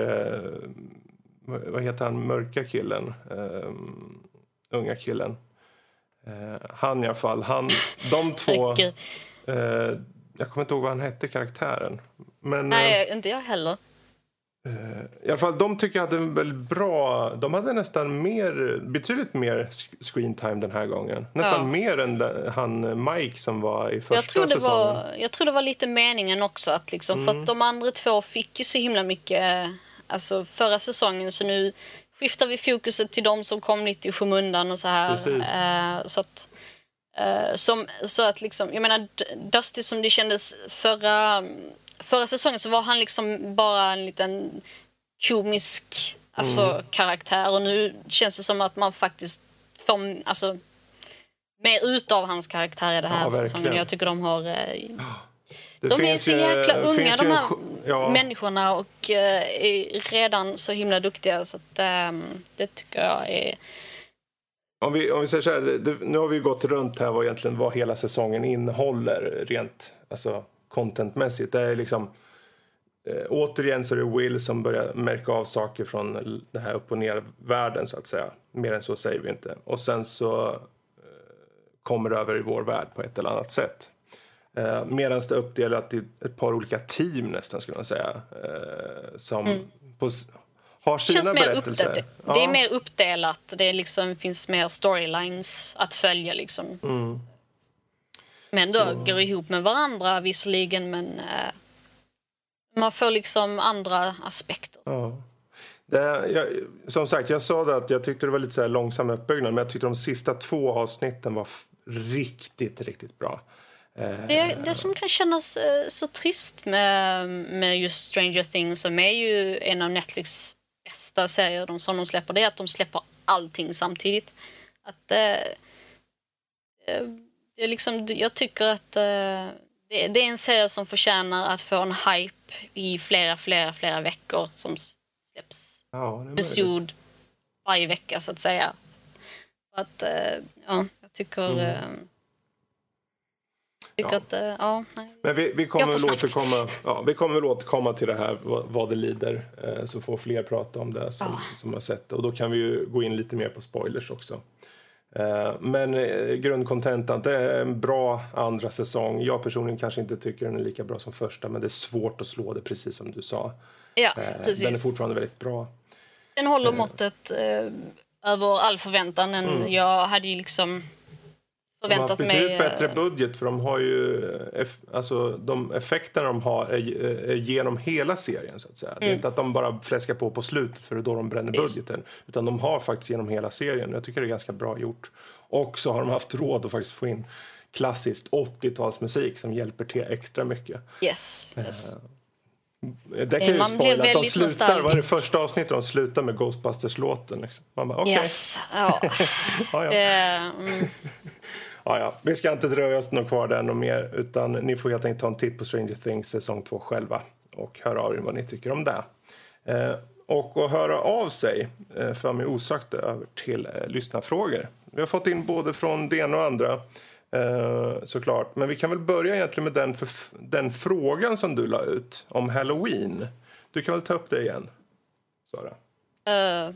vad heter han, mörka killen? unga killen. Han i alla fall, han, de två... Jag kommer inte ihåg vad han hette, karaktären. Men, Nej, äh, inte jag heller. Äh, I alla fall, de tycker jag hade en väldigt bra... De hade nästan mer, betydligt mer screen time den här gången. Nästan ja. mer än han Mike som var i första jag tror det säsongen. Var, jag tror det var lite meningen också. Att liksom, mm. För att mm. de andra två fick ju så himla mycket alltså förra säsongen. Så nu skiftar vi fokuset till de som kom lite i skymundan och så här. Äh, så att, Uh, som, så att liksom, jag menar Dusty som det kändes förra, förra säsongen så var han liksom bara en liten komisk alltså, mm. karaktär och nu känns det som att man faktiskt får alltså, mer ut av hans karaktär i den här ja, säsongen. Jag tycker de har uh, de är så jäkla ju, unga de här ja. människorna och uh, är redan så himla duktiga så att um, det tycker jag är om vi, om vi säger så här, det, nu har vi gått runt här vad egentligen vad hela säsongen innehåller rent alltså contentmässigt. Det är liksom eh, återigen så är det Will som börjar märka av saker från den här upp och ner-världen så att säga. Mer än så säger vi inte. Och sen så eh, kommer det över i vår värld på ett eller annat sätt. Eh, Medan det är uppdelat i ett par olika team nästan skulle man säga. Eh, som mm. på, har sina känns berättelser. Mer ja. Det är mer uppdelat. Det liksom, finns mer storylines att följa. Liksom. Mm. Men då Så. går ihop med varandra visserligen men eh, man får liksom andra aspekter. Ja. Det, jag, som sagt, jag sa det att jag tyckte det var lite så långsam uppbyggnad men jag tyckte de sista två avsnitten var riktigt, riktigt bra. Det, det som kan kännas eh, så trist med, med just Stranger Things som är ju en av Netflix bästa serier de, som de släpper det är att de släpper allting samtidigt. Att eh, det är liksom, jag tycker att eh, det, det, är en serie som förtjänar att få en hype i flera, flera, flera veckor som släpps ja, episod varje vecka så att säga. Att, eh, ja, jag tycker mm. Eh, ja. att, ja, nej. Men vi, vi, kommer väl återkomma, ja, vi kommer väl återkomma till det här vad, vad det lider. Så får fler prata om det som, ja. som har sett det. Och då kan vi ju gå in lite mer på spoilers också. Eh, men eh, grundkontentan, det är en bra andra säsong. Jag personligen kanske inte tycker den är lika bra som första men det är svårt att slå det precis som du sa. Ja, eh, precis. Den är fortfarande väldigt bra. Den håller måttet eh, över all förväntan. Mm. Jag hade ju liksom förväntat de har betydligt mig... bättre budget för de har ju... Alltså, de effekterna de har är, är genom hela serien. så att säga. Mm. Det är mm. inte att de bara fläskar på på slutet för då de bränner budgeten. Utan de har faktiskt genom hela serien. Jag tycker det är ganska bra gjort. Och så har de haft råd att faktiskt få in klassiskt 80-talsmusik som hjälper till extra mycket. Yes, yes. Det kan ju spoila att de slutar, vad är det första avsnittet de slutar med Ghostbusters-låten? Liksom. Man bara, okay. Yes, ja. ja, ja. Det, mm. Ja, ja. Vi ska inte dröja oss kvar där något mer utan ni får helt enkelt ta en titt på Stranger Things säsong 2 själva och höra av er vad ni tycker om det. Eh, och att höra av sig eh, för mig osökt över till eh, lyssnarfrågor. Vi har fått in både från det ena och andra eh, såklart. Men vi kan väl börja egentligen med den, för, den frågan som du la ut om Halloween. Du kan väl ta upp det igen, Sara? Uh,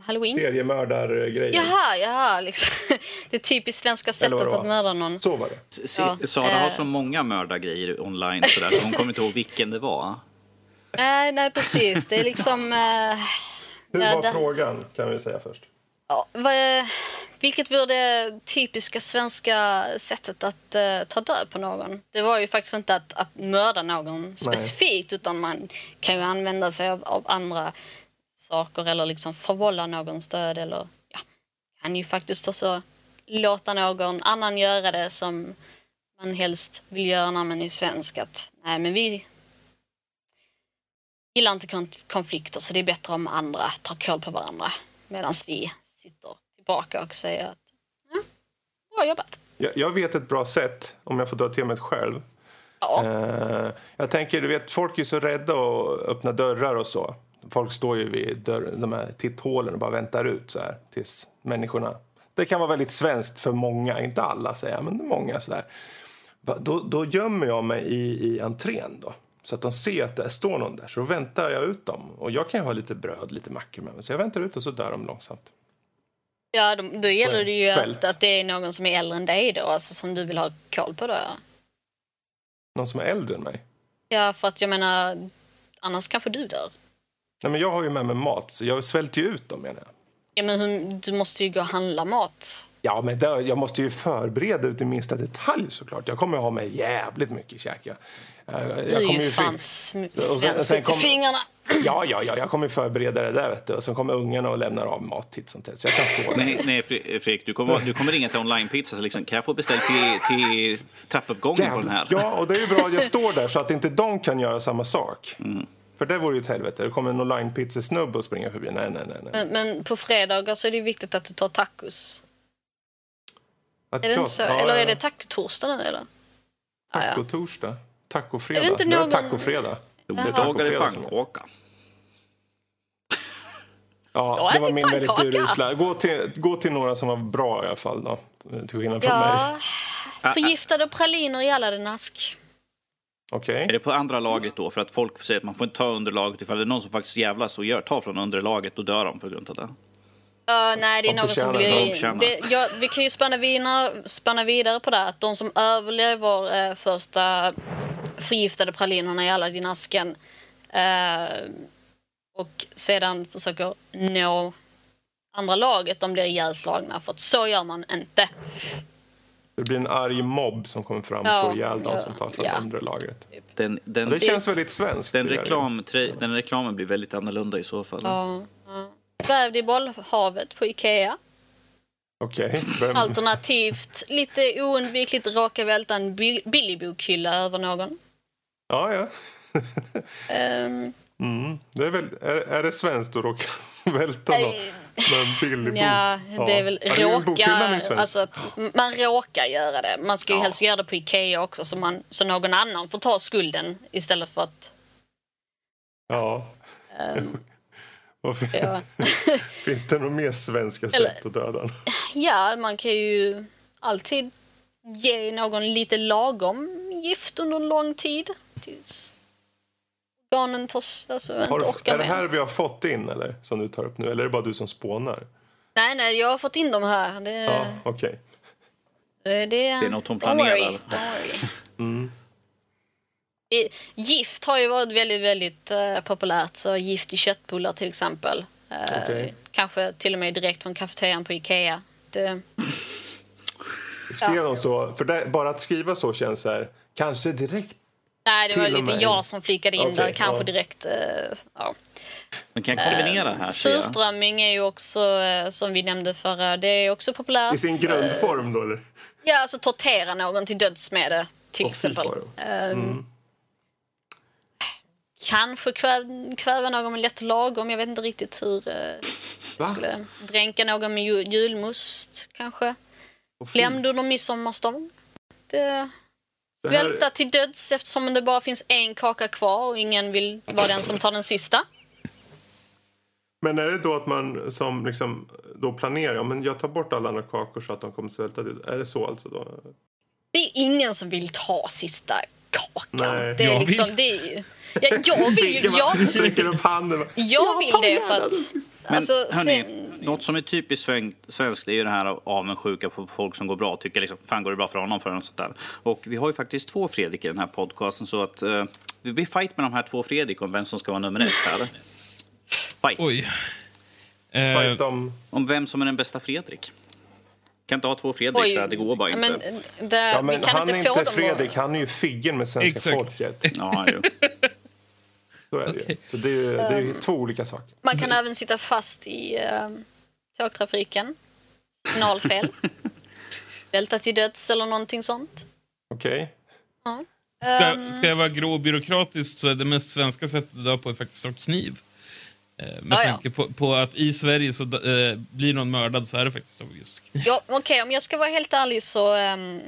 Halloween? Seriemördargrejer. Jaha, jaha. Liksom. Det typiskt svenska sättet att mörda någon. Så var det. Ja. Sara har eh. så många mördargrejer online sådär, så hon kommer inte ihåg vilken det var. Nej, nej precis. Det är liksom... Uh, Hur var ja, det... frågan, kan vi säga först? Ja, vad, vilket vore det typiska svenska sättet att uh, ta död på någon? Det var ju faktiskt inte att, att mörda någon specifikt Nej. utan man kan ju använda sig av, av andra saker eller liksom förvålla någons död eller ja, kan ju faktiskt också låta någon annan göra det som man helst vill göra när man är svensk. Att, nej, men vi gillar inte konflikter så det är bättre om andra tar koll på varandra medan vi sitter tillbaka och säger att ja, bra jobbat. Jag, jag vet ett bra sätt, om jag får dra till mig själv. Ja. Uh, jag tänker, du vet, folk är så rädda att öppna dörrar och så. Folk står ju vid dörr, de här titthålen och bara väntar ut så här tills människorna... Det kan vara väldigt svenskt för många, inte alla säger jag, men många sådär. Då, då gömmer jag mig i, i entrén då. Så att de ser att det står någon där. Så då väntar jag ut dem. Och jag kan ha lite bröd, lite mackor med mig. Så jag väntar ut och så dör de långsamt. Ja, då, då gäller det ju att, att, det är någon som är äldre än dig då. Alltså som du vill ha koll på då. Någon som är äldre än mig? Ja, för att jag menar, annars kanske du dör. Nej, men jag har ju med mig mat, så jag svälter ju ut dem menar jag. Ja, men du måste ju gå och handla mat. Ja, men det, jag måste ju förbereda ut i minsta detalj såklart. Jag kommer att ha med jävligt mycket käk. Jag, jag, jag kommer ju fan svenskt i fingrarna. Ja, ja, ja, jag kommer förbereda det där vet du. Och sen kommer ungarna och lämnar av mat titt som tätt. Så jag kan stå där. Nej, nej Fredrik, du kommer, du kommer ringa till online-pizza. Liksom, kan jag få beställt till, till trappuppgången på den här? Ja, och det är ju bra att jag står där så att inte de kan göra samma sak. Mm. För det vore ju ett helvete. Det kommer en online-pizzasnubbe och springer förbi. Nej, nej, nej. nej. Men, men, på fredagar så är det viktigt att du tar tacos. Att är det inte så? Ja, eller är det tacotorsdag nu eller? Tacotorsdag? Tacofredag? Är det inte någon... Det är tacofredag. Dagar är pannkaka. Ja, det var min väldigt urusla. Gå till, gå till några som var bra i alla fall då. Till skillnad från ja. mig. Förgiftade praliner i Aladdin-ask. Okay. Är det på andra lagret då? För att folk säger att man får inte ta underlaget ifall det är någon som faktiskt jävlas och gör, tar från underlaget och dör de på grund av det. Uh, nej, det är någon som blir... Det, ja, vi kan ju spänna vidare, spänna vidare på det. Att de som överlever eh, första förgiftade pralinerna i Aladdin-asken eh, och sedan försöker nå andra laget, de blir ihjälslagna. För att så gör man inte. Det blir en arg mobb som kommer fram och ja, slår ihjäl de som tar från ja. undre lagret. Den, den, det känns väldigt svenskt. Den, reklam, den reklamen blir väldigt annorlunda i så fall. Ja, ja. Vävd i bollhavet på Ikea. Okay. Alternativt lite oundvikligt raka välta en Billy-bokhylla över någon. Ja, ja. um, mm. det är, väl, är, är det svenskt att råka välta någon? Med en billig bok? Ja, det är väl ja. råka. Alltså att man råkar göra det. Man ska ju ja. helst göra det på Ikea också så, man, så någon annan får ta skulden istället för att... Ja. Um, ja. Finns det några mer svenska sätt Eller, att döda Ja, man kan ju alltid ge någon lite lagom gift under en lång tid. Tills organen tos, alltså, har inte orkar Är det här vi har fått in eller som du tar upp nu? Eller är det bara du som spånar? Nej, nej, jag har fått in dem här. Det... Ja, okej. Okay. Det, det, är något hon planerar. mm. Gift har ju varit väldigt, väldigt uh, populärt. Så gift i köttbullar till exempel. Uh, okay. Kanske till och med direkt från kafeterian på Ikea. Det... Skrev ja. de så? För det, bara att skriva så känns så här, kanske direkt Nej, det var lite jag som flikade in okay, där, kanske ja. direkt. Uh, ja. Man kan kombinera här. Surströmming är ju också, som vi nämnde förra, det är också populärt. I sin grundform då eller? Ja, alltså tortera någon till döds med det till oh, exempel. Um, Kanske kväv, kväva någon med lätt lagom. Jag vet inte riktigt hur. Eh, skulle dränka någon med jul, julmust kanske. Klämd under midsommarstång. Det, svälta här... till döds eftersom det bara finns en kaka kvar och ingen vill vara den som tar den sista. Men är det då att man som liksom då planerar, men jag tar bort alla andra kakor så att de kommer svälta till? Är det så alltså då? Det är ingen som vill ta sista kakan. Nej, det är liksom, vill. det är, Ja, jag vill ju... Jag, räcker upp handen. Jag vill det för att... Men alltså, hörni, sen... något som är typiskt svenskt är ju det här avundsjuka på folk som går bra. Tycker liksom, fan går det bra för honom för något sånt där. Och vi har ju faktiskt två Fredrik i den här podcasten så att uh, det blir fight med de här två Fredrik om vem som ska vara nummer ett här. Fight. Oj. Fight om... om vem som är den bästa Fredrik. Kan inte ha två Fredriksar, det går bara inte. Men, det, ja, men han är inte Fredrik, han är ju Figgen med svenska Exakt. folket. Ja, jo. Så är det okay. Så det är, det är um, två olika saker. Man kan även sitta fast i uh, tågtrafiken. Signalfel. Välta till döds eller någonting sånt. Okej. Okay. Ja. Ska, um, ska jag vara grå och byråkratisk så är det mest svenska sättet att dö på är faktiskt av kniv. Eh, med ja, tanke på, på, att i Sverige så eh, blir någon mördad så är det faktiskt av just kniv. Ja, Okej, okay, om jag ska vara helt ärlig så, um,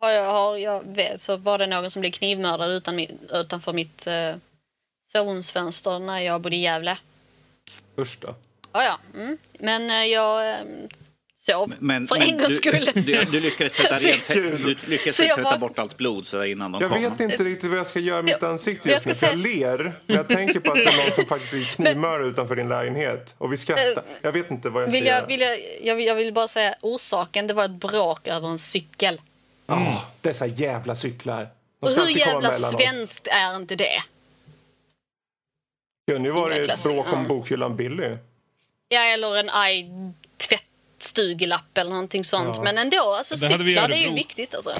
har jag, har jag så var det någon som blev knivmördad utan, utanför mitt uh, sovrumsfönster när jag bodde i Gävle. Usch då. Ja, ja. Mm. Men uh, jag um, sov men, för men en gångs skull. Du, du, lyckades tvätta, rent, du lyckades tvätta bara... bort allt blod så innan de Jag kom. vet inte riktigt vad jag ska göra med mitt ansikte just nu. Jag, jag ler när jag tänker på att det är någon som faktiskt blir knivmördad utanför din lägenhet. Och vi skrattar. Eh, jag vet inte vad jag ska vill jag, göra. Vill jag, jag, vill, jag vill bara säga orsaken. Det var ett brak över en cykel. Mm. Oh, dessa jävla cyklar. Och hur jävla svenskt är inte det? Det kunde ju varit ett bråk om bokhyllan Billy. Ja, eller en arg tvätt tvättstugelapp eller någonting sånt. Ja. Men ändå, alltså det cyklar det är ju viktigt alltså.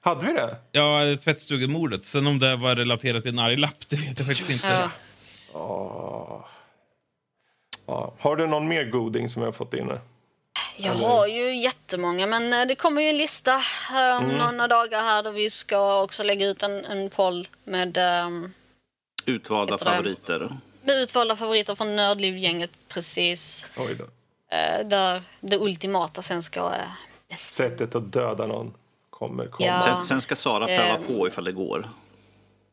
Hade vi det? Ja, tvättstugemordet. Sen om det var relaterat till en arg lapp, det vet jag faktiskt Just inte. Ja. Oh. Ja. Har du någon mer goding som jag har fått in? Jag Eller? har ju jättemånga, men eh, det kommer ju en lista om mm. några dagar här där vi ska också lägga ut en, en poll med um, Utvalda favoriter. Med utvalda favoriter från Nördlivgänget, precis. Oj då. Eh, där det ultimata sen ska... Eh, Sättet att döda någon kommer komma. Ja. Sen, sen, ska Sara pröva eh, på ifall det går.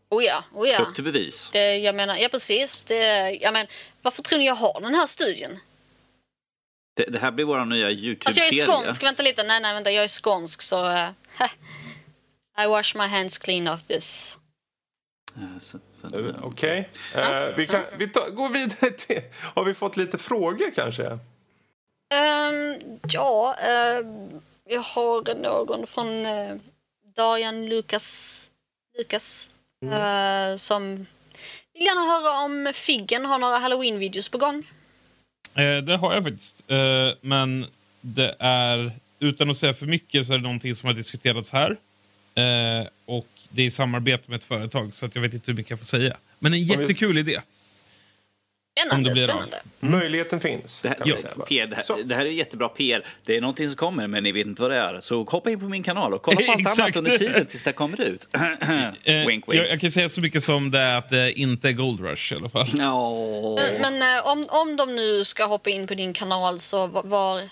Oh ja, oh ja. Upp till bevis. Det, jag menar, ja precis. Det, jag men, varför tror ni jag har den här studien? Det, det här blir vår nya Youtube-serie. Alltså jag är skånsk, vänta lite. Nej, nej, vänta. Jag är skånsk så... Uh, I wash my hands clean of this. Okej. Okay. Uh, vi kan vi tar, gå vidare till... Har vi fått lite frågor kanske? Um, ja, uh, jag har någon från uh, Darian Lukas, Lukas mm. uh, som vill gärna höra om Figgen har några halloween-videos på gång. Eh, det har jag faktiskt. Eh, men det är, utan att säga för mycket, så är det någonting som har diskuterats här. Eh, och det är i samarbete med ett företag, så att jag vet inte hur mycket jag får säga. Men en jättekul idé. Spännande. spännande. Mm. Möjligheten finns. Det här, ja, PR, det, här, det, här, är jättebra PR. Det är någonting som kommer, men ni vet inte vad det är. Så hoppa in på min kanal och kolla på allt annat under tiden tills det kommer ut. Eh, wink, wink. Jag, jag, kan säga så mycket som det är att det inte är Gold Rush i alla fall. No. Men, men äh, om, om de nu ska hoppa in på din kanal, så var, var,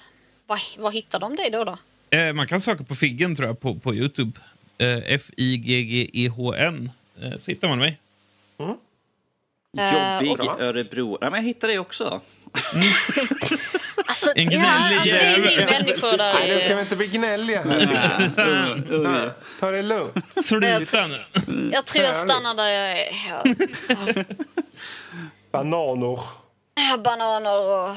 var, hittar de dig då? då? Eh, man kan söka på Figgen tror jag på, på Youtube. Eh, F-I-G-G-E-H-N. Eh, så hittar man mig. Mm. Jobbig uh, Örebro. Ja, men jag hittade det också. alltså, en gnällig ja, jävel. Alltså, det är ni människor där. Nej, ska vi inte bli gnälliga här. Ta det lugnt. Sluta nu. Jag tror jag stannar där jag är. Ja. Bananer. Ja, bananer och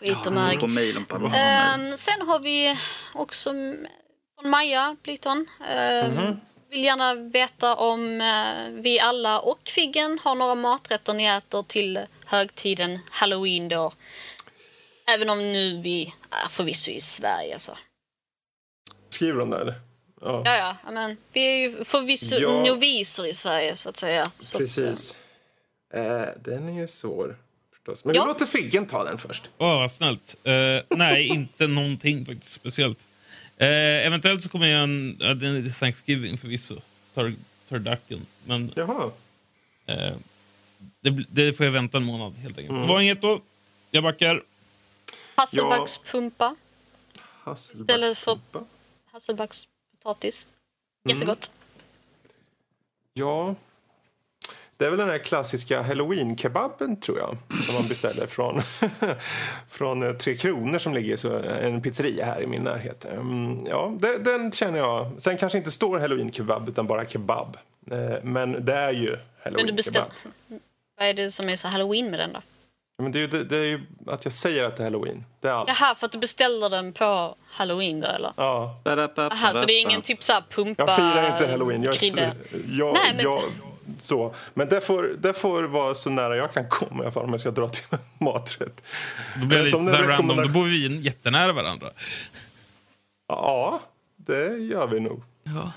skit och märg. Um, sen har vi också från Maja Blyton. Mm -hmm vill gärna veta om eh, vi alla och Figgen har några maträtter ni äter till högtiden halloween då. Även om nu vi är förvisso i Sverige så. Skriver de det Ja. ja, ja. Men, vi är ju förvisso ja. noviser i Sverige så att säga. Så Precis. Att, eh, den är ju svår. Förstås. Men ja. vi låter Figgen ta den först. Åh, oh, vad snällt. Uh, nej, inte någonting faktiskt speciellt. Eh, eventuellt så kommer jag en, ja, den är Thanksgiving förvisso. Tar, turducken. Men Jaha. Eh, det, det, får jag vänta en månad helt enkelt. Mm. Det var inget då. Jag backar. Hasselbackspumpa. Hasselbackspumpa. Istället för hasselbackspotatis. Jättegott. Mm. Ja, det är väl den här klassiska halloween-kebaben tror jag som man beställer från, från eh, Tre Kronor som ligger så en pizzeria här i min närhet. Mm, ja, det, den känner jag. Sen kanske inte står halloween-kebab utan bara kebab. Eh, men det är ju halloween-kebab. Vad är det som är så halloween med den då? Men det, är ju, det, det är ju att jag säger att det är halloween. Det är allt. Jaha, för att du beställer den på halloween då eller? Ja. Jaha, så det är ingen typ så pumpa Jag firar inte halloween. Jag, är, jag, Nej, men... jag, så. Men det får, det får vara så nära jag kan komma i alla fall om jag ska dra till maträtt. Då blir det lite så random. Då bor vi jättenära varandra. Ja, det gör vi nog. Ja.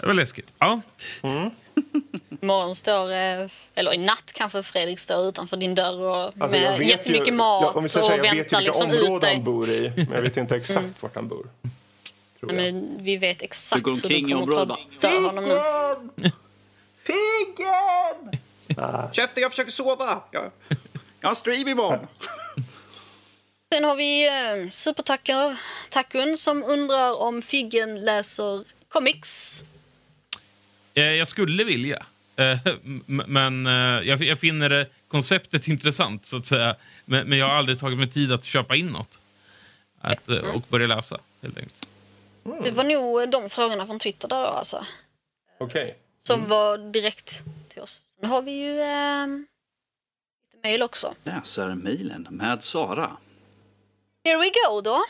Det var läskigt. Ja. Mm. Imorgon står, eh, eller i natt kanske Fredrik står utanför din dörr och alltså, med jättemycket ju, mat ja, om vi ska och säga, jag vet ju vilka liksom områden han bor i, men jag vet inte exakt mm. vart han bor. Men vi vet exakt hur du kommer ta död honom nu. Figgen! Käften, jag försöker sova. Jag, jag har stream imorgon. Sen har vi eh, Supertackun som undrar om Figgen läser comics. Eh, jag skulle vilja. Eh, men eh, jag finner konceptet intressant, så att säga. Men jag har aldrig tagit mig tid att köpa in något. Att, och börja läsa, helt enkelt. Mm. Det var nog de frågorna från Twitter där då, alltså. Okej. Okay. Som mm. var direkt till oss. Nu har vi ju eh, lite mejl också. Läsarmejlen med Sara. Here we go då.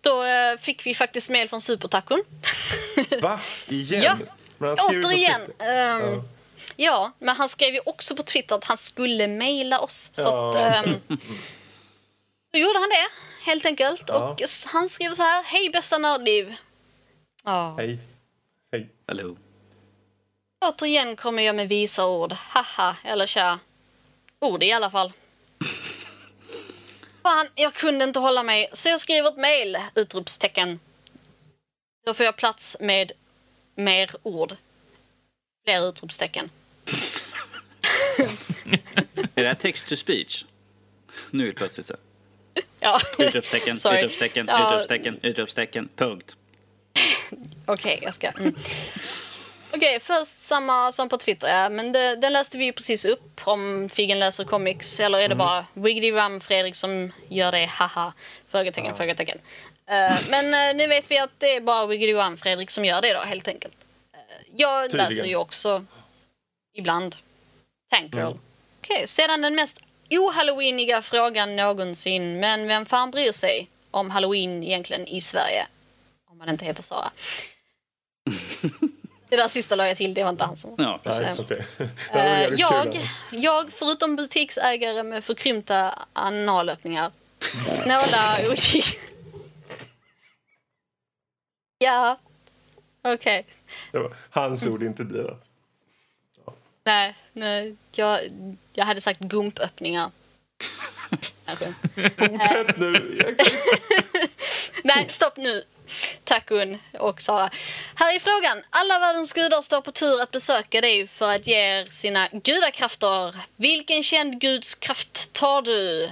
Då eh, fick vi faktiskt mejl från Supertacon. Va? Igen? Ja, återigen. Um, ja. ja. men han skrev ju också på Twitter att han skulle mejla oss. Ja. Så att, um, då gjorde han det, helt enkelt. Ja. Och han skrev så här. Hej bästa nördliv. Ja. Hej. Hej. Hallå. Återigen kommer jag med visa ord. Haha, eller tja. Ord i alla fall. Fan, jag kunde inte hålla mig, så jag skrev ett mail! Utropstecken. Då får jag plats med mer ord. Fler utropstecken. är det här text to speech? Nu är det plötsligt så. Ja. Utropstecken, utropstecken, ja. utropstecken, utropstecken, punkt. Okej, okay, jag ska... Mm. Okej, först samma som på Twitter. Ja. Men det, den läste vi ju precis upp om Figgen läser comics. Eller är det mm. bara Wiggity Rum Fredrik som gör det? Haha. Frågetecken, ja. frågetecken. Uh, men uh, nu vet vi att det är bara Wiggity Rum Fredrik som gör det då, helt enkelt. Uh, jag Tydligen. läser ju också ibland Tank Girl. Mm. Okej, okay, sedan den mest ohalloweeniga frågan någonsin. Men vem fan bryr sig om halloween egentligen i Sverige? Om man inte heter Sara. Det där sista la jag till, det var inte han som... Ja, precis. Okay. Uh, jag, jag, förutom butiksägare med förkrympta analöppningar, snåla och... ja, okej. Okay. hans ord, inte dina. Ja. Nej, nej jag, jag hade sagt gumpöppningar. Fortsätt nu! nej, stopp nu. Tack Gun och Sara. Här är frågan. Alla världens gudar står på tur att besöka dig för att ge er sina gudakrafter. Vilken känd guds kraft tar du?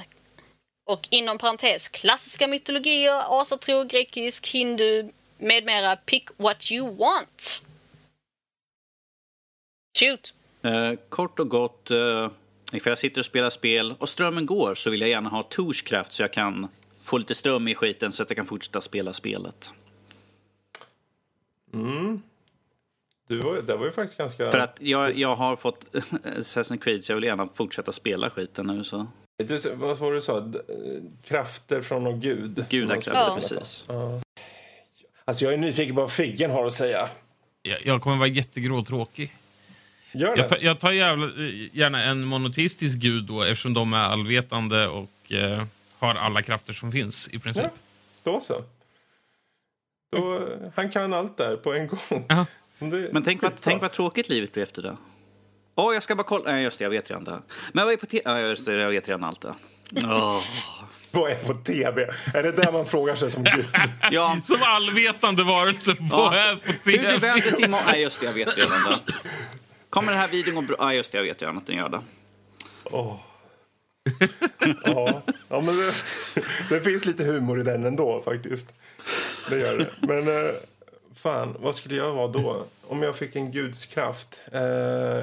Och inom parentes, klassiska mytologier, asatro, grekisk, hindu med mera. Pick what you want. Shoot. Eh, kort och gott, eh, ifall jag sitter och spelar spel och strömmen går så vill jag gärna ha Tors kraft så jag kan få lite ström i skiten så att jag kan fortsätta spela spelet. Mm. Du var, det var ju faktiskt ganska... För att jag, jag har fått Assassin's Creed så jag vill gärna fortsätta spela skiten nu så. Du, vad var det du sa? Krafter från någon gud? Gudakrafter, ja. precis. Ja. Alltså jag är nyfiken på vad Figgen har att säga. Jag, jag kommer vara jättegråtråkig. Gör det. Jag tar, jag tar jävla, gärna en monoteistisk gud då eftersom de är allvetande och eh, har alla krafter som finns i princip. Ja, då så. Då, han kan allt där på en gång. Ja. Men tänk vad, tänk vad tråkigt livet blir efter det. Åh, oh, jag ska bara kolla. Nej, just det, jag vet redan det. Men vad är på tv? Ja, just det, jag vet redan allt det. Oh. vad är på tv? Är det där man frågar sig som gud? ja. Som allvetande varelse. Vad ja. är på tv? Hur blir vädret imorgon? Nej, just det, jag vet redan det. Kommer den här videon gå bra? Ja, just det, jag vet redan att den gör det. Oh ja, ja, men det, det, finns lite humor i den ändå faktiskt. Det gör det. Men eh, fan, vad skulle jag vara då? Om jag fick en gudskraft. Eh,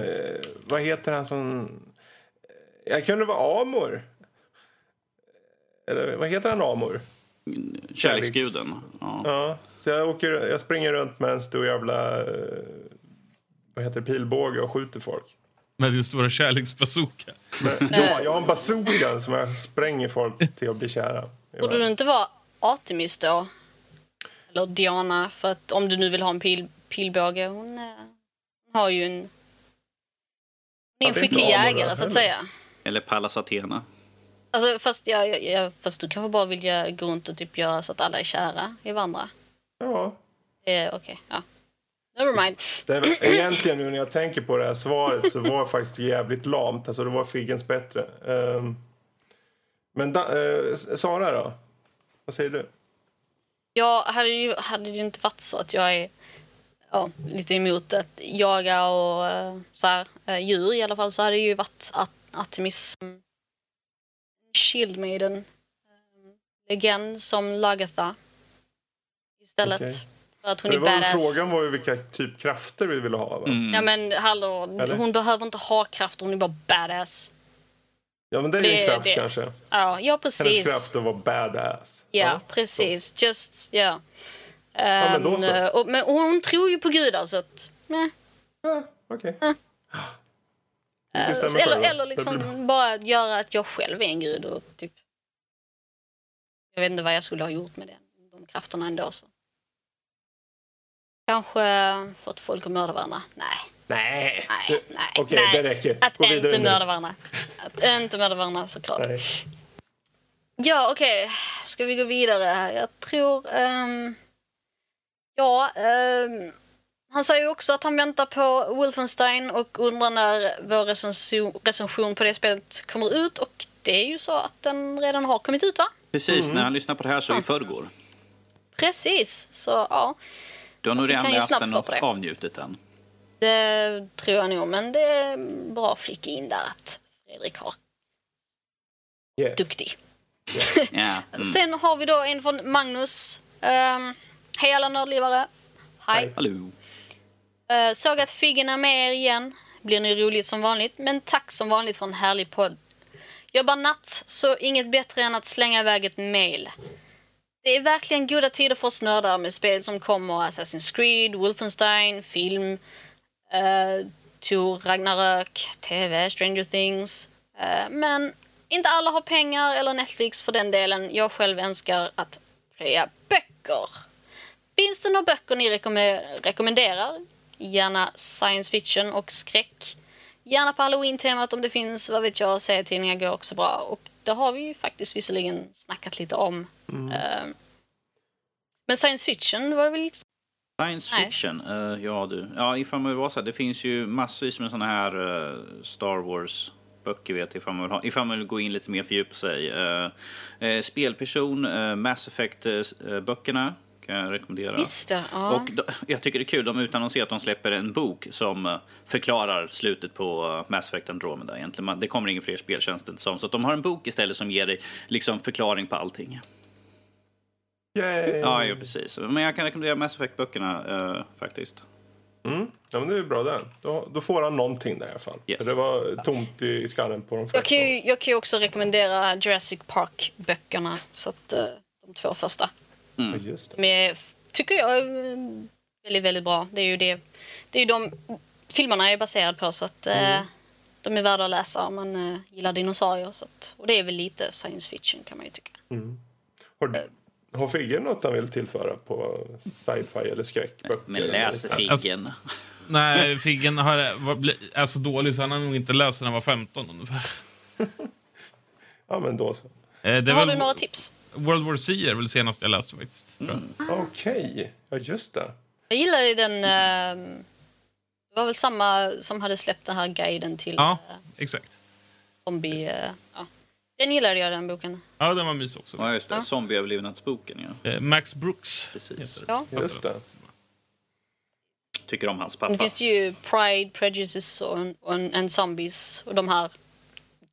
vad heter han som... Jag kunde vara Amor. Eller vad heter han Amor? Kärleksguden. Ja. ja. Så jag, åker, jag springer runt med en stor jävla... Eh, vad heter det, pilbåge och skjuter folk. Med din stora kärleksbazooka. ja, jag har en bazooka som jag spränger folk till att bli kära. Borde du inte vara Artemis då? Eller Diana, för att om du nu vill ha en pil, pilbåge. Hon, äh, har ju en... Hon är en skicklig jägare, så att säga. Eller Pallas Athena. Alltså, fast, jag, jag, fast du kanske bara vill gå runt och typ göra så att alla är kära i varandra? Ja. Eh, Okej, okay. ja. Never mind. Det är, egentligen nu när jag tänker på det här svaret så var det faktiskt jävligt lamt. Alltså det var Figgens bättre. Um, men da, uh, Sara då? Vad säger du? Jag hade ju hade det inte varit så att jag är ja, lite emot att jaga och uh, så här, uh, djur i alla fall så hade det ju varit att Artemis Shield Maiden um, legend som Lagatha istället. Okay. Att hon är badass. Frågan var ju vilka typ krafter vi ville ha. Va? Mm. Ja men hallå, Eller? hon behöver inte ha krafter, hon är bara badass. Ja men det är ju en kraft det. kanske. Ja, ja precis. Hennes kraft att vara badass. Ja, ja precis. Så. Just, ja. Um, ja men då så. Ehm, och, men hon tror ju på gudar så att, nej. Ja, okej. Okay. Uh, eller, eller liksom bara göra att jag själv är en gud och typ... Jag vet inte vad jag skulle ha gjort med den, de krafterna ändå. Så. Kanske fått folk att mörda varandra? Nej. Nej. Nej, nej. Okej, okay, det räcker. Att Gå inte mörda varandra. Att inte mörda varandra såklart. Nej. Ja, okej. Okay. Ska vi gå vidare här? Jag tror... Um... Ja, um... han säger också att han väntar på Wolfenstein och undrar när vår recension på det spelet kommer ut. Och det är ju så att den redan har kommit ut va? Precis, mm. när han lyssnar på det här så ja. i förrgår. Precis, så ja. Du har nog redan läst den och avnjutit den. Det tror jag nog, men det är bra flika in där att Fredrik har. Yes. Duktig. Yeah. yeah. Mm. Sen har vi då en från Magnus. Um, Hej alla nördlivare. Hej. Hallå. Uh, såg att Figgen är med er igen. Blir nu roligt som vanligt, men tack som vanligt för en härlig podd. Jobbar natt, så inget bättre än att slänga iväg ett mail. Det är verkligen goda tider för oss nördar med spel som kommer Assassin's Creed, Wolfenstein, film, eh, uh, Tor, Ragnarök, TV, Stranger Things. Uh, men inte alla har pengar eller Netflix för den delen. Jag själv önskar att plöja böcker. Finns det några böcker ni rekommenderar? Gärna science fiction och skräck. Gärna på halloween-temat om det finns, vad vet jag, serietidningar går också bra. Och det har vi ju faktiskt visserligen snackat lite om. Mm. Uh, men science fiction var väl... Science fiction? Uh, ja du. Ja, ifall man vill vara så här, det finns ju massvis med såna här uh, Star Wars böcker vet ifall man vill, ha, ifall man vill gå in lite mer fördjupa sig. Spelperson, Mass Effect-böckerna kan jag rekommendera. Visst ja. Och då, jag tycker det är kul, de utannonserar att de släpper en bok som förklarar slutet på Mass Effect Andromeda. Egentligen. Det kommer ingen fler spel känns det som. Så att de har en bok istället som ger dig liksom förklaring på allting. Yay. Ja, ja, precis. Men jag kan rekommendera Mass Effect-böckerna uh, faktiskt. Mm. Ja, men det är bra det. Då, då får han någonting där i alla fall. Yes. För det var tomt i, i skallen på de första. Jag kan ju, jag kan ju också rekommendera Jurassic Park-böckerna. Så att, de två första. Mm. Just det. Med, tycker jag är väldigt, väldigt bra. Det är ju det. Det är ju de filmerna är baserade på så att uh, mm. de är värda att läsa om man uh, gillar dinosaurier. Så att, och det är väl lite science fiction kan man ju tycka. Mm. Har du, har Figgen något han vill tillföra på sci-fi eller skräckböcker? Men läser Figgen? Alltså, nej, Figgen har, är så dålig så han har nog inte läst när han var 15 ungefär. ja, men då så. Eh, har väl, du några tips? World War C är väl senast jag läste faktiskt. Mm. Okej, okay. ja just det. Jag gillade den... Uh, det var väl samma som hade släppt den här guiden till... Ja, uh, exakt. Zombie... Uh, ja. Den gillade jag, den boken. Ja, den var mysig också. Ja, just det. Ja. Zombieöverlevnadsboken, ja. Eh, Max Brooks. Precis. Ja. Just det. Tycker om hans pappa. Det finns ju Pride, Prejudice och, och and Zombies. Och de här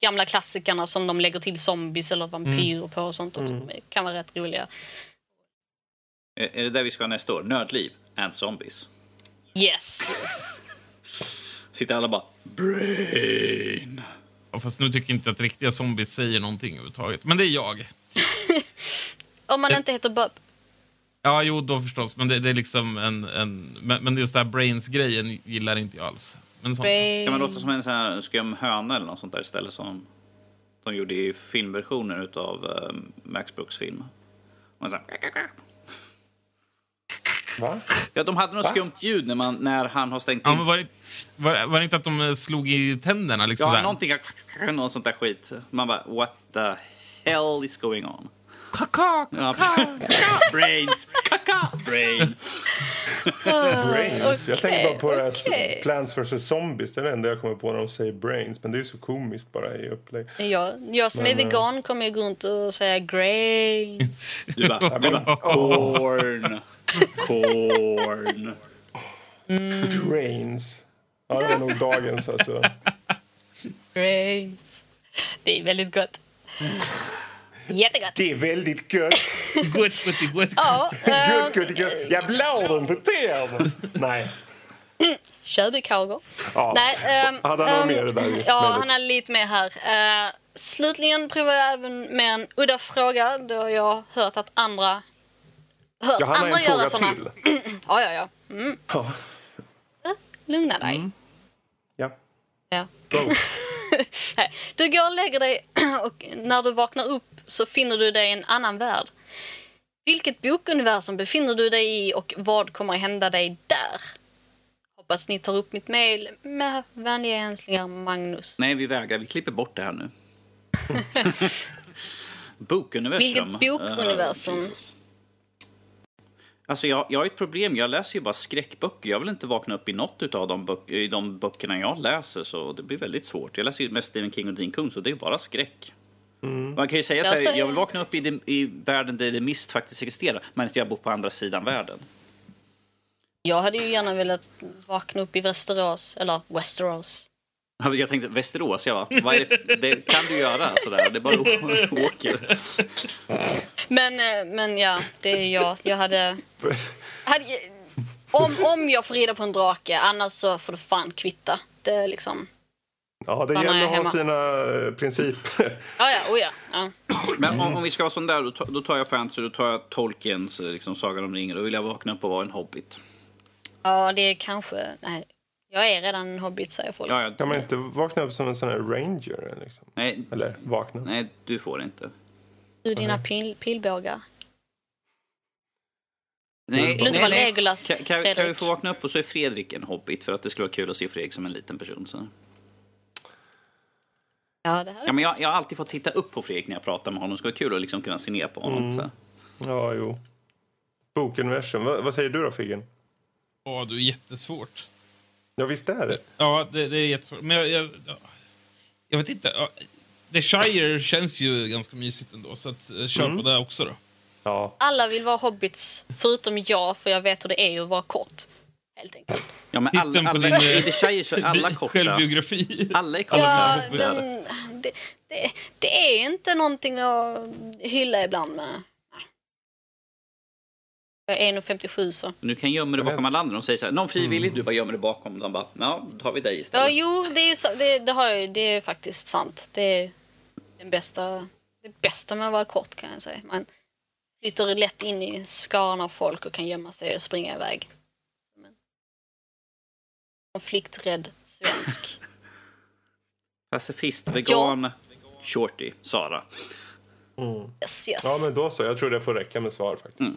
gamla klassikerna som de lägger till zombies eller vampyrer mm. på och sånt. Och mm. kan vara rätt roliga. Är, är det där vi ska ha nästa år? Nördliv and Zombies. Yes, yes. Sitter alla bara Brain. Ja, fast nu tycker jag inte att riktiga zombies säger någonting överhuvudtaget. Men det är jag. Om man det... inte heter Bob. Ja, jo då förstås. Men det, det är liksom en... en men, men just det här Brains-grejen gillar inte jag alls. Men sånt. Kan man låta som en sån här skum höna eller något sånt där istället som de gjorde i filmversioner utav uh, Max Brooks film. Man så här... Va? Ja, de hade något Va? skumt ljud när, man, när han har stängt ja, in... Var det, var, var det inte att de eh, slog i tänderna? Liksom ja, där? någonting. Något sånt där skit. Man bara, what the hell is going on? Kaka, kaka, Brains. Kaka, brain. brains. Jag tänker bara på okay. det här Plants vs Zombies. Det är det enda jag kommer på när de säger brains. Men det är så komiskt bara i upplägg. Ja, jag som men, är vegan äh... kommer ju gå runt och säga grains. Du bara, du bara corn. Corn. Mm. Grains. Ja, det är nog dagens alltså. Grains. Det är väldigt gott. Jättegott. Det är väldigt gött. gott, gott, gott. Ja, gott, gott, gott. Jag blåden på tv. Nej. Köbekager. Ja. Nej, um, hade han um, mer där? Ja, han hade lite mer här. Uh, slutligen provar jag även med en udda fråga då jag hört att andra hört ja, han andra fråga såna. till. ja, ja, ja. Mm. ja. Uh, lugna dig. Mm. Ja. Ja. du går och lägger dig och när du vaknar upp så finner du dig i en annan värld. Vilket bokuniversum befinner du dig i och vad kommer hända dig där? Hoppas ni tar upp mitt mail med vänliga hälsningar Magnus. Nej, vi vägrar. Vi klipper bort det här nu. Bokuniversum. Vilket bokuniversum? Uh, Alltså jag, jag har ett problem, jag läser ju bara skräckböcker. Jag vill inte vakna upp i något av de, böck, i de böckerna jag läser, så det blir väldigt svårt. Jag läser ju mest Stephen King och Dean Kung, så det är bara skräck. Mm. Man kan ju säga så här, jag vill vakna upp i, det, i världen där The Mist faktiskt existerar, men att jag bor på andra sidan världen. Jag hade ju gärna velat vakna upp i Västerås, eller Westeros. Jag tänkte Västerås, ja. Vad är det, det kan du göra sådär. Det bara åker. Men, eh, men ja, det är jag. Jag hade... hade om, om jag får rida på en drake, annars så får det fan kvitta. Det är liksom... Ja, det gäller att ha sina eh, principer. Ja, ja, oh ja. ja. Men om, om, vi ska vara sån där, då, då tar jag fantasy, då tar jag Tolkiens eh, liksom, Sagan om ringen. Då vill jag vakna upp och vara en hobbit. Ja, det är kanske... Nej, jag är redan en hobbit, säger folk. Ja, ja. Kan man inte vakna upp som en sån här ranger? Liksom? Nej. Eller vakna? Nej, du får inte. Du, dina pil pilbågar. Nej, Vill du inte vara Legolas, kan, kan, kan, vi få vakna upp och så är Fredrik en hobbit för att det skulle vara kul att se Fredrik som en liten person. Så. Ja, det här ja, men jag, jag har alltid fått titta upp på Fredrik när jag pratar med honom. Det skulle vara kul att liksom kunna se ner på honom. Mm. Ja, jo. Bokuniversum. Vad, vad säger du då, Figgen? Ja, du är jättesvårt. Ja, visst är det. Ja, det, det är jättesvårt. Men jag, jag, jag vet inte. The Shire känns ju ganska mysigt ändå, så att, eh, kör mm. på det också då. Ja. Alla vill vara hobbits, förutom jag, för jag vet hur det är att vara kort. Helt enkelt. Ja, men alla, alla, alla, i The Shire så är alla korta. Självbiografi. Alla är korta. Ja, men, det, det, det, är inte någonting att hylla ibland med. Jag är 1,57 så. Du kan gömma dig bakom alla andra. De säger så här, någon frivillig, mm. du bara gömmer dig bakom. De bara, ja, då har vi dig istället. Ja, jo, det är, så, det, det, har jag, det är faktiskt sant. Det är den bästa, det bästa med att vara kort kan jag säga. Man flyttar lätt in i skaran av folk och kan gömma sig och springa iväg. Konflikträdd svensk. Pacifist, vegan, ja. shorty, Sara. Mm. Yes, yes. Ja, men då så. Jag tror det får räcka med svar faktiskt. Mm.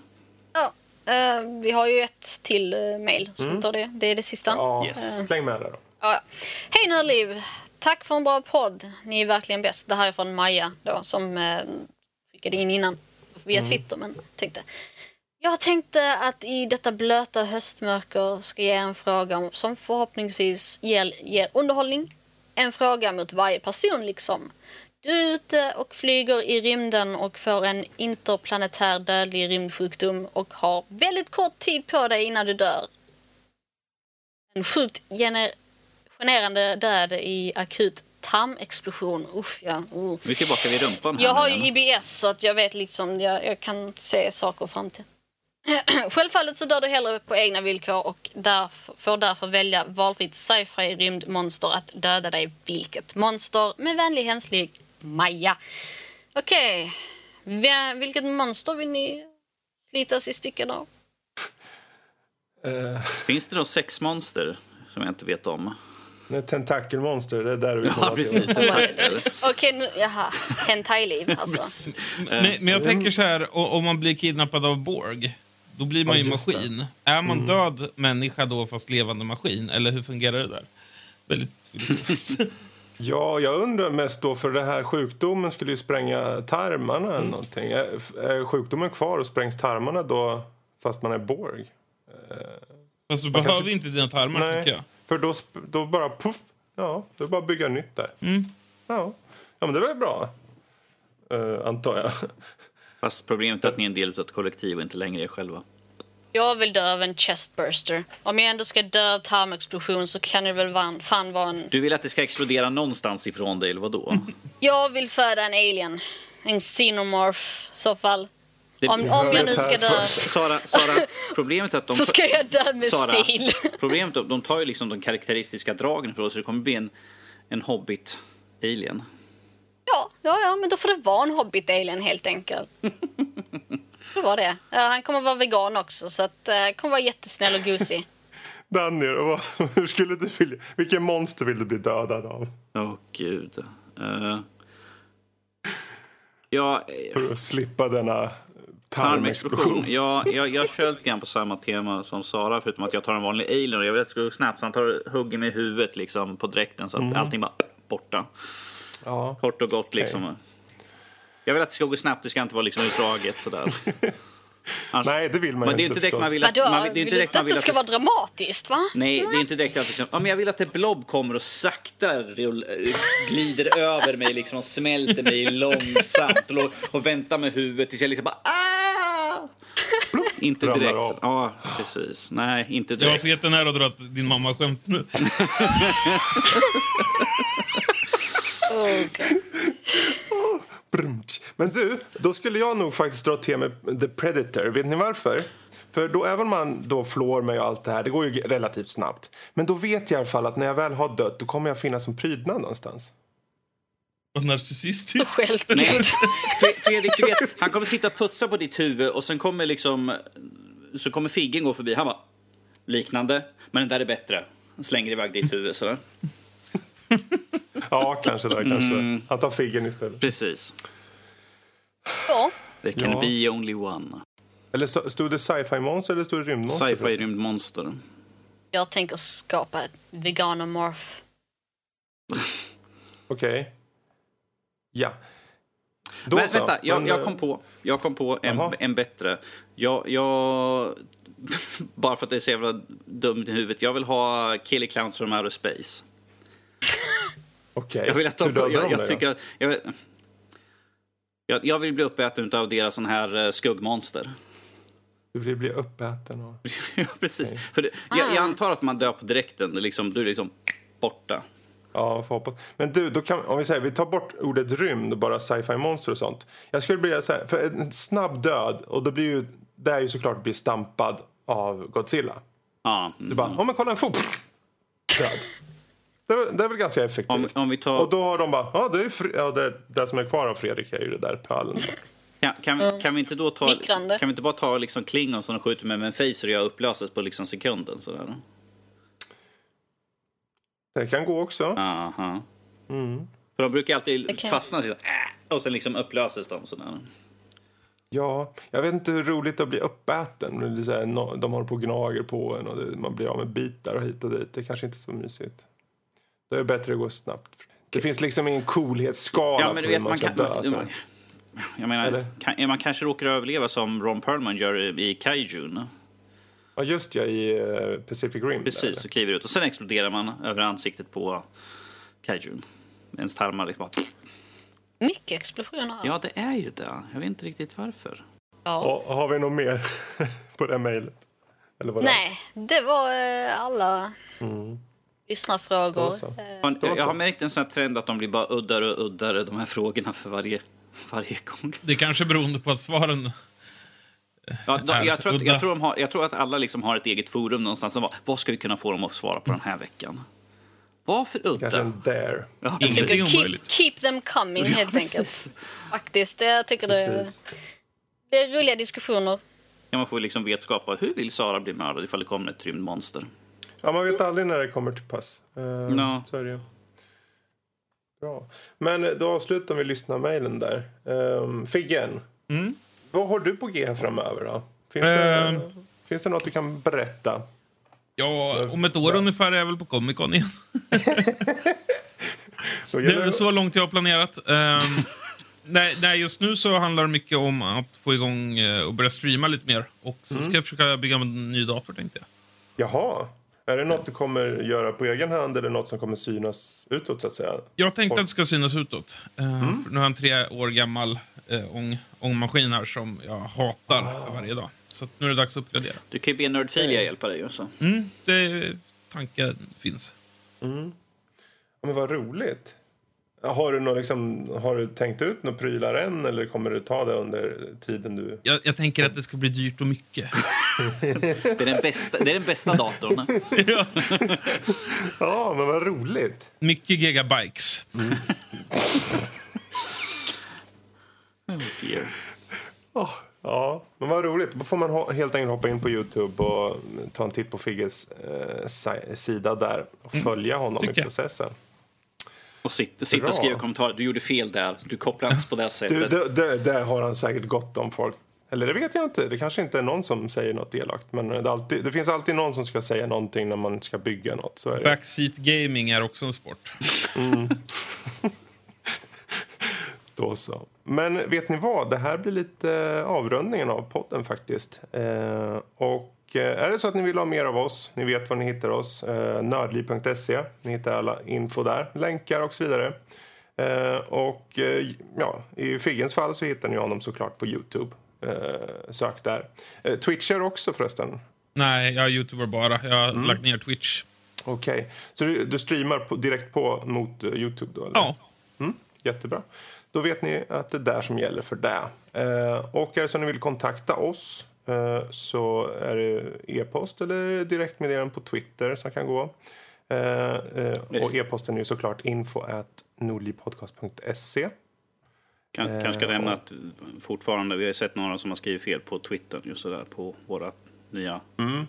Ja. Uh, vi har ju ett till uh, mail som mm. tar det. Det är det sista. Ja, yes. uh, släng med det då. Ja. Hej Nördliv! Tack för en bra podd. Ni är verkligen bäst. Det här är från Maja då, som uh, skickade in innan via mm. Twitter. Men tänkte, jag tänkte att i detta blöta höstmörker ska ge en fråga som förhoppningsvis ger, ger underhållning. En fråga mot varje person liksom. Du är ute och flyger i rymden och får en interplanetär dödlig rymdsjukdom och har väldigt kort tid på dig innan du dör. En sjukt genererande död i akut tarmexplosion. Usch, ja. Uh. Vi är tillbaka vid rumpan Jag har ju IBS så att jag vet liksom, jag, jag kan se saker framtid. Självfallet så dör du hellre på egna villkor och därför, får därför välja valfritt sci-fi rymdmonster att döda dig vilket monster med vänlig hälsning Maja. Okej. Okay. Vilket monster vill ni slitas i stycken av? Uh. Finns det några sexmonster som jag inte vet om? Nej, tentakelmonster, det är där vi Ja, precis. Okej, okay, nu, jaha. Hentai-liv alltså. men, men, jag tänker så här, om man blir kidnappad av Borg, Då blir man ja, ju maskin. Det. Är man mm. död människa då, fast levande maskin? Eller hur fungerar det där? Väldigt. Ja, jag undrar mest då, för den här sjukdomen skulle ju spränga tarmarna eller mm. någonting. Är, är sjukdomen kvar och sprängs tarmarna då fast man är Borg? Eh, fast du man behöver kanske... inte dina tarmar Nej, tycker jag. för då, då bara puff, ja, det är bara att bygga nytt där. Mm. Ja. ja, men det är väl bra, uh, antar jag. Fast problemet är att ni är en del av ett kollektiv och inte längre er själva. Jag vill dö av en chestburster. Om jag ändå ska dö av tarmexplosion så kan det väl van, fan vara en... Du vill att det ska explodera någonstans ifrån dig, eller vadå? jag vill föda en alien. En xenomorph, i så fall. Det, om, om jag nu ska dö... Sara, Sara, problemet är att de... Så ska jag dö med Sara, stil. Problemet är att de tar ju liksom de karaktäristiska dragen för oss, så det kommer bli en, en hobbit-alien. Ja, ja, ja, men då får det vara en hobbit-alien helt enkelt. Det var det. han kommer vara vegan också, så att, han kommer vara jättesnäll och gosig. Danny, hur skulle du vilja, vilken monster vill du bli dödad av? Åh, oh, gud. Uh, ja, För att slippa denna tarmexplosion. Ja, jag, jag kör lite grann på samma tema som Sara, förutom att jag tar en vanlig alien och jag vill att det ska gå snabbt, så han tar hugger med huvudet liksom, på dräkten så att mm. allting bara borta. Ja. Kort och gott okay. Jag vill att det ska gå snabbt, det ska inte vara liksom utdraget sådär. Annars, Nej, det vill man men det är inte direkt man vill att... Man, det är inte direkt man vill att det ska vara dramatiskt, va? Nej, det är inte direkt att liksom, ja, men jag vill att ett blob kommer och sakta glider över mig liksom och smälter mig långsamt och, och väntar med huvudet tills jag liksom bara ah! Inte direkt. Ja, precis. Nej, inte direkt. Jag var så jättenära att dra din mamma skämt nu. Men du, då skulle jag nog faktiskt dra till med The Predator. Vet ni varför? För då, även om man då flår mig och allt det här, det går ju relativt snabbt. Men då vet jag i alla fall att när jag väl har dött, då kommer jag finnas som prydnad någonstans. Vad narcissistiskt. Nej. Fredrik, du vet, han kommer sitta och putsa på ditt huvud och sen kommer liksom, så kommer Figgen gå förbi. Han bara, liknande, men den där är bättre. Slänger iväg ditt huvud sådär. Ja, kanske det. Kanske. Mm. Han tar Figgen istället. Precis. Ja. There can ja. be only one. Eller stod det sci-fi monster eller stod det rymdmonster? Sci-fi rymdmonster. Jag tänker skapa ett veganomorph. Okej. Okay. Ja. Då Men så. vänta, jag, jag, kom på, jag kom på en, en bättre. Jag, jag, bara för att det är så jävla dumt i huvudet. Jag vill ha Killer Clowns from Outer Space. Okej. Okay. Jag vill att de, jag, jag, jag tycker att, jag, jag, jag vill bli uppäten av deras sån här eh, skuggmonster. Du vill bli uppäten? Och... ja, precis. Okay. För det, jag, jag, ah. antar att man dör på direkten. Liksom, du är liksom borta. Ja, får hoppas. Men du, då kan, om vi säger vi tar bort ordet rymd, bara sci-fi monster och sånt. Jag skulle vilja säga, för en snabb död, och då blir ju, det är ju såklart att bli stampad av Godzilla. Ja. Mm. Du bara, oh, men kolla en fot! Död. Det, det är väl ganska effektivt. Om, om vi tar... Och då har de bara, ja, det, är fri, ja det, det som är kvar av Fredrik är ju det där pölen. Ja, kan, vi, kan vi inte då ta, kan vi inte bara ta liksom Klingon som de skjuter med med en phaser och jag upplöses på liksom sekunden sådär? Det kan gå också. Aha. Mm. För de brukar alltid fastna sådär, äh, och sen liksom upplöses de sådär. Ja, jag vet inte hur roligt det är att bli uppäten. Det är så här, de håller på och gnager på en och det, man blir av med bitar och hit och dit. Det är kanske inte är så mysigt. Då är det bättre att gå snabbt. Det finns liksom ingen coolhetsskala ja, men du vet, man, kan, man, man, jag menar, kan, man kanske råkar överleva som Ron Perlman gör i Kaijun. Ja, just ja, i uh, Pacific Rim. Precis, så kliver ut och sen exploderar man över ansiktet på Kaijun. Ens tarmar liksom Mycket explosioner. Ja, det är ju det. Jag vet inte riktigt varför. Ja. Och, har vi något mer på det mejlet? Nej, det var uh, alla. Mm lyssnarfrågor. Eh, jag har märkt en sån trend att de blir bara uddare och uddare, de här frågorna för varje, varje gång. Det är kanske beroende på att svaren Ja, de, jag, tror att, jag, tror har, jag tror att alla liksom har ett eget forum någonstans. Som vad ska vi kunna få dem att svara på den här veckan? Varför udda? Kanske en dare. Ja, keep, keep them coming, helt ja, enkelt. Faktiskt, jag tycker det, det är roliga diskussioner. Ja, man får liksom vetskap hur vill Sara bli mördad ifall det kommer ett rymdmonster. Ja, man vet aldrig när det kommer till pass. Uh, no. Så är det Bra. Men då avslutar vi lyssna-mejlen där. Um, Figgen, mm. vad har du på G framöver då? Finns det, uh, finns det något du kan berätta? Ja, om ett år ungefär är jag väl på Comic Con igen. det är väl så långt jag har planerat. Um, nej, nej, just nu så handlar det mycket om att få igång uh, och börja streama lite mer. Och så mm. ska jag försöka bygga en ny dator tänkte jag. Jaha. Är det något du kommer göra på egen hand eller något som kommer synas utåt? så att säga? Jag tänkte att det ska synas utåt. Uh, mm. Nu har jag en tre år gammal uh, ång, ångmaskin här som jag hatar ah. varje dag. Så nu är det dags att uppgradera. Du kan ju be Nerdfilia hjälpa dig också. Mm, det, tanken finns. Mm. Men vad roligt. Har du, någon, liksom, har du tänkt ut några prylar än eller kommer du ta det under tiden du... Jag, jag tänker att det ska bli dyrt och mycket. det, är den bästa, det är den bästa datorn. ja. ja, men vad roligt. Mycket gigabikes. Mm. oh dear. Oh, ja, men vad roligt. Då får man helt enkelt hoppa in på Youtube och ta en titt på Figges eh, sida där och mm. följa honom i processen. Och sitta sitt och skriva kommentarer. Du gjorde fel där. Du kopplade inte på det sättet. Du, det, har han säkert gott om folk. Eller det vet jag inte. Det kanske inte är någon som säger något elakt. Men det, alltid, det finns alltid någon som ska säga någonting när man ska bygga något. Så är Backseat gaming är också en sport. Mm. Då så. Men vet ni vad? Det här blir lite avrundningen av podden faktiskt. Eh, och är det så att ni vill ha mer av oss, ni vet var ni hittar oss. Eh, nördliv.se. Ni hittar alla info där, länkar och så vidare. Eh, och ja, i Figgens fall så hittar ni honom såklart på Youtube. Sök där. Twitcher också förresten? Nej, jag youtuber bara. Jag har mm. lagt ner Twitch. Okej. Okay. Så du, du streamar på, direkt på mot Youtube då? Eller? Ja. Mm, jättebra. Då vet ni att det är där som gäller för det. och är det så att ni vill kontakta oss Eh, så är det e-post eller direktmeddelande på Twitter som kan gå. Eh, eh, och e-posten är såklart info at nordlivpodcast.se. Kan, kanske ska nämna att fortfarande, vi har sett några som har skrivit fel på Twitter just där på våra nya. Mm.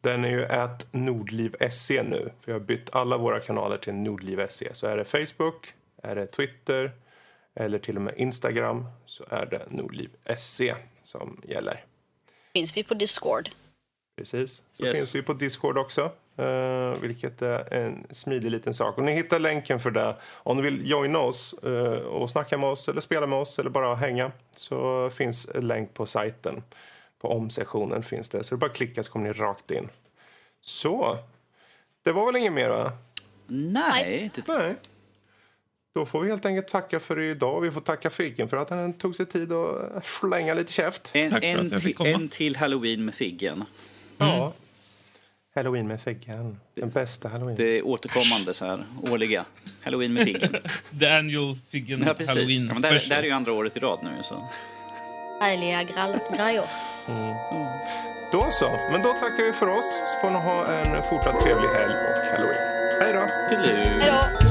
Den är ju at nordliv.se nu. För jag har bytt alla våra kanaler till nordliv.se. Så är det Facebook, är det Twitter eller till och med Instagram så är det nordliv.se som gäller finns vi på Discord. Precis, så yes. finns vi på Discord också. Uh, vilket är en smidig liten sak. Och ni hittar länken för det om ni vill joina oss uh, och snacka med oss eller spela med oss eller bara hänga. Så finns en länk på sajten. På omsessionen finns det. Så det är bara att klicka så kommer ni rakt in. Så, det var väl inget mer va? Nej. Nej. Då får vi helt enkelt tacka för idag. Vi får tacka Figgen för att han tog sig tid att slänga lite käft. En, en, en till halloween med Figgen. Mm. Ja. Halloween med Figgen. Den bästa halloween. Det är återkommande så här, årliga. Halloween med Figgen. The annual Figgen ja, Halloween ja, men det, det här är ju andra året i rad nu. Så. Härliga grejer. Mm. Mm. Då så. Men då tackar vi för oss. Så får ni ha en fortsatt trevlig helg och halloween. Hej då. Till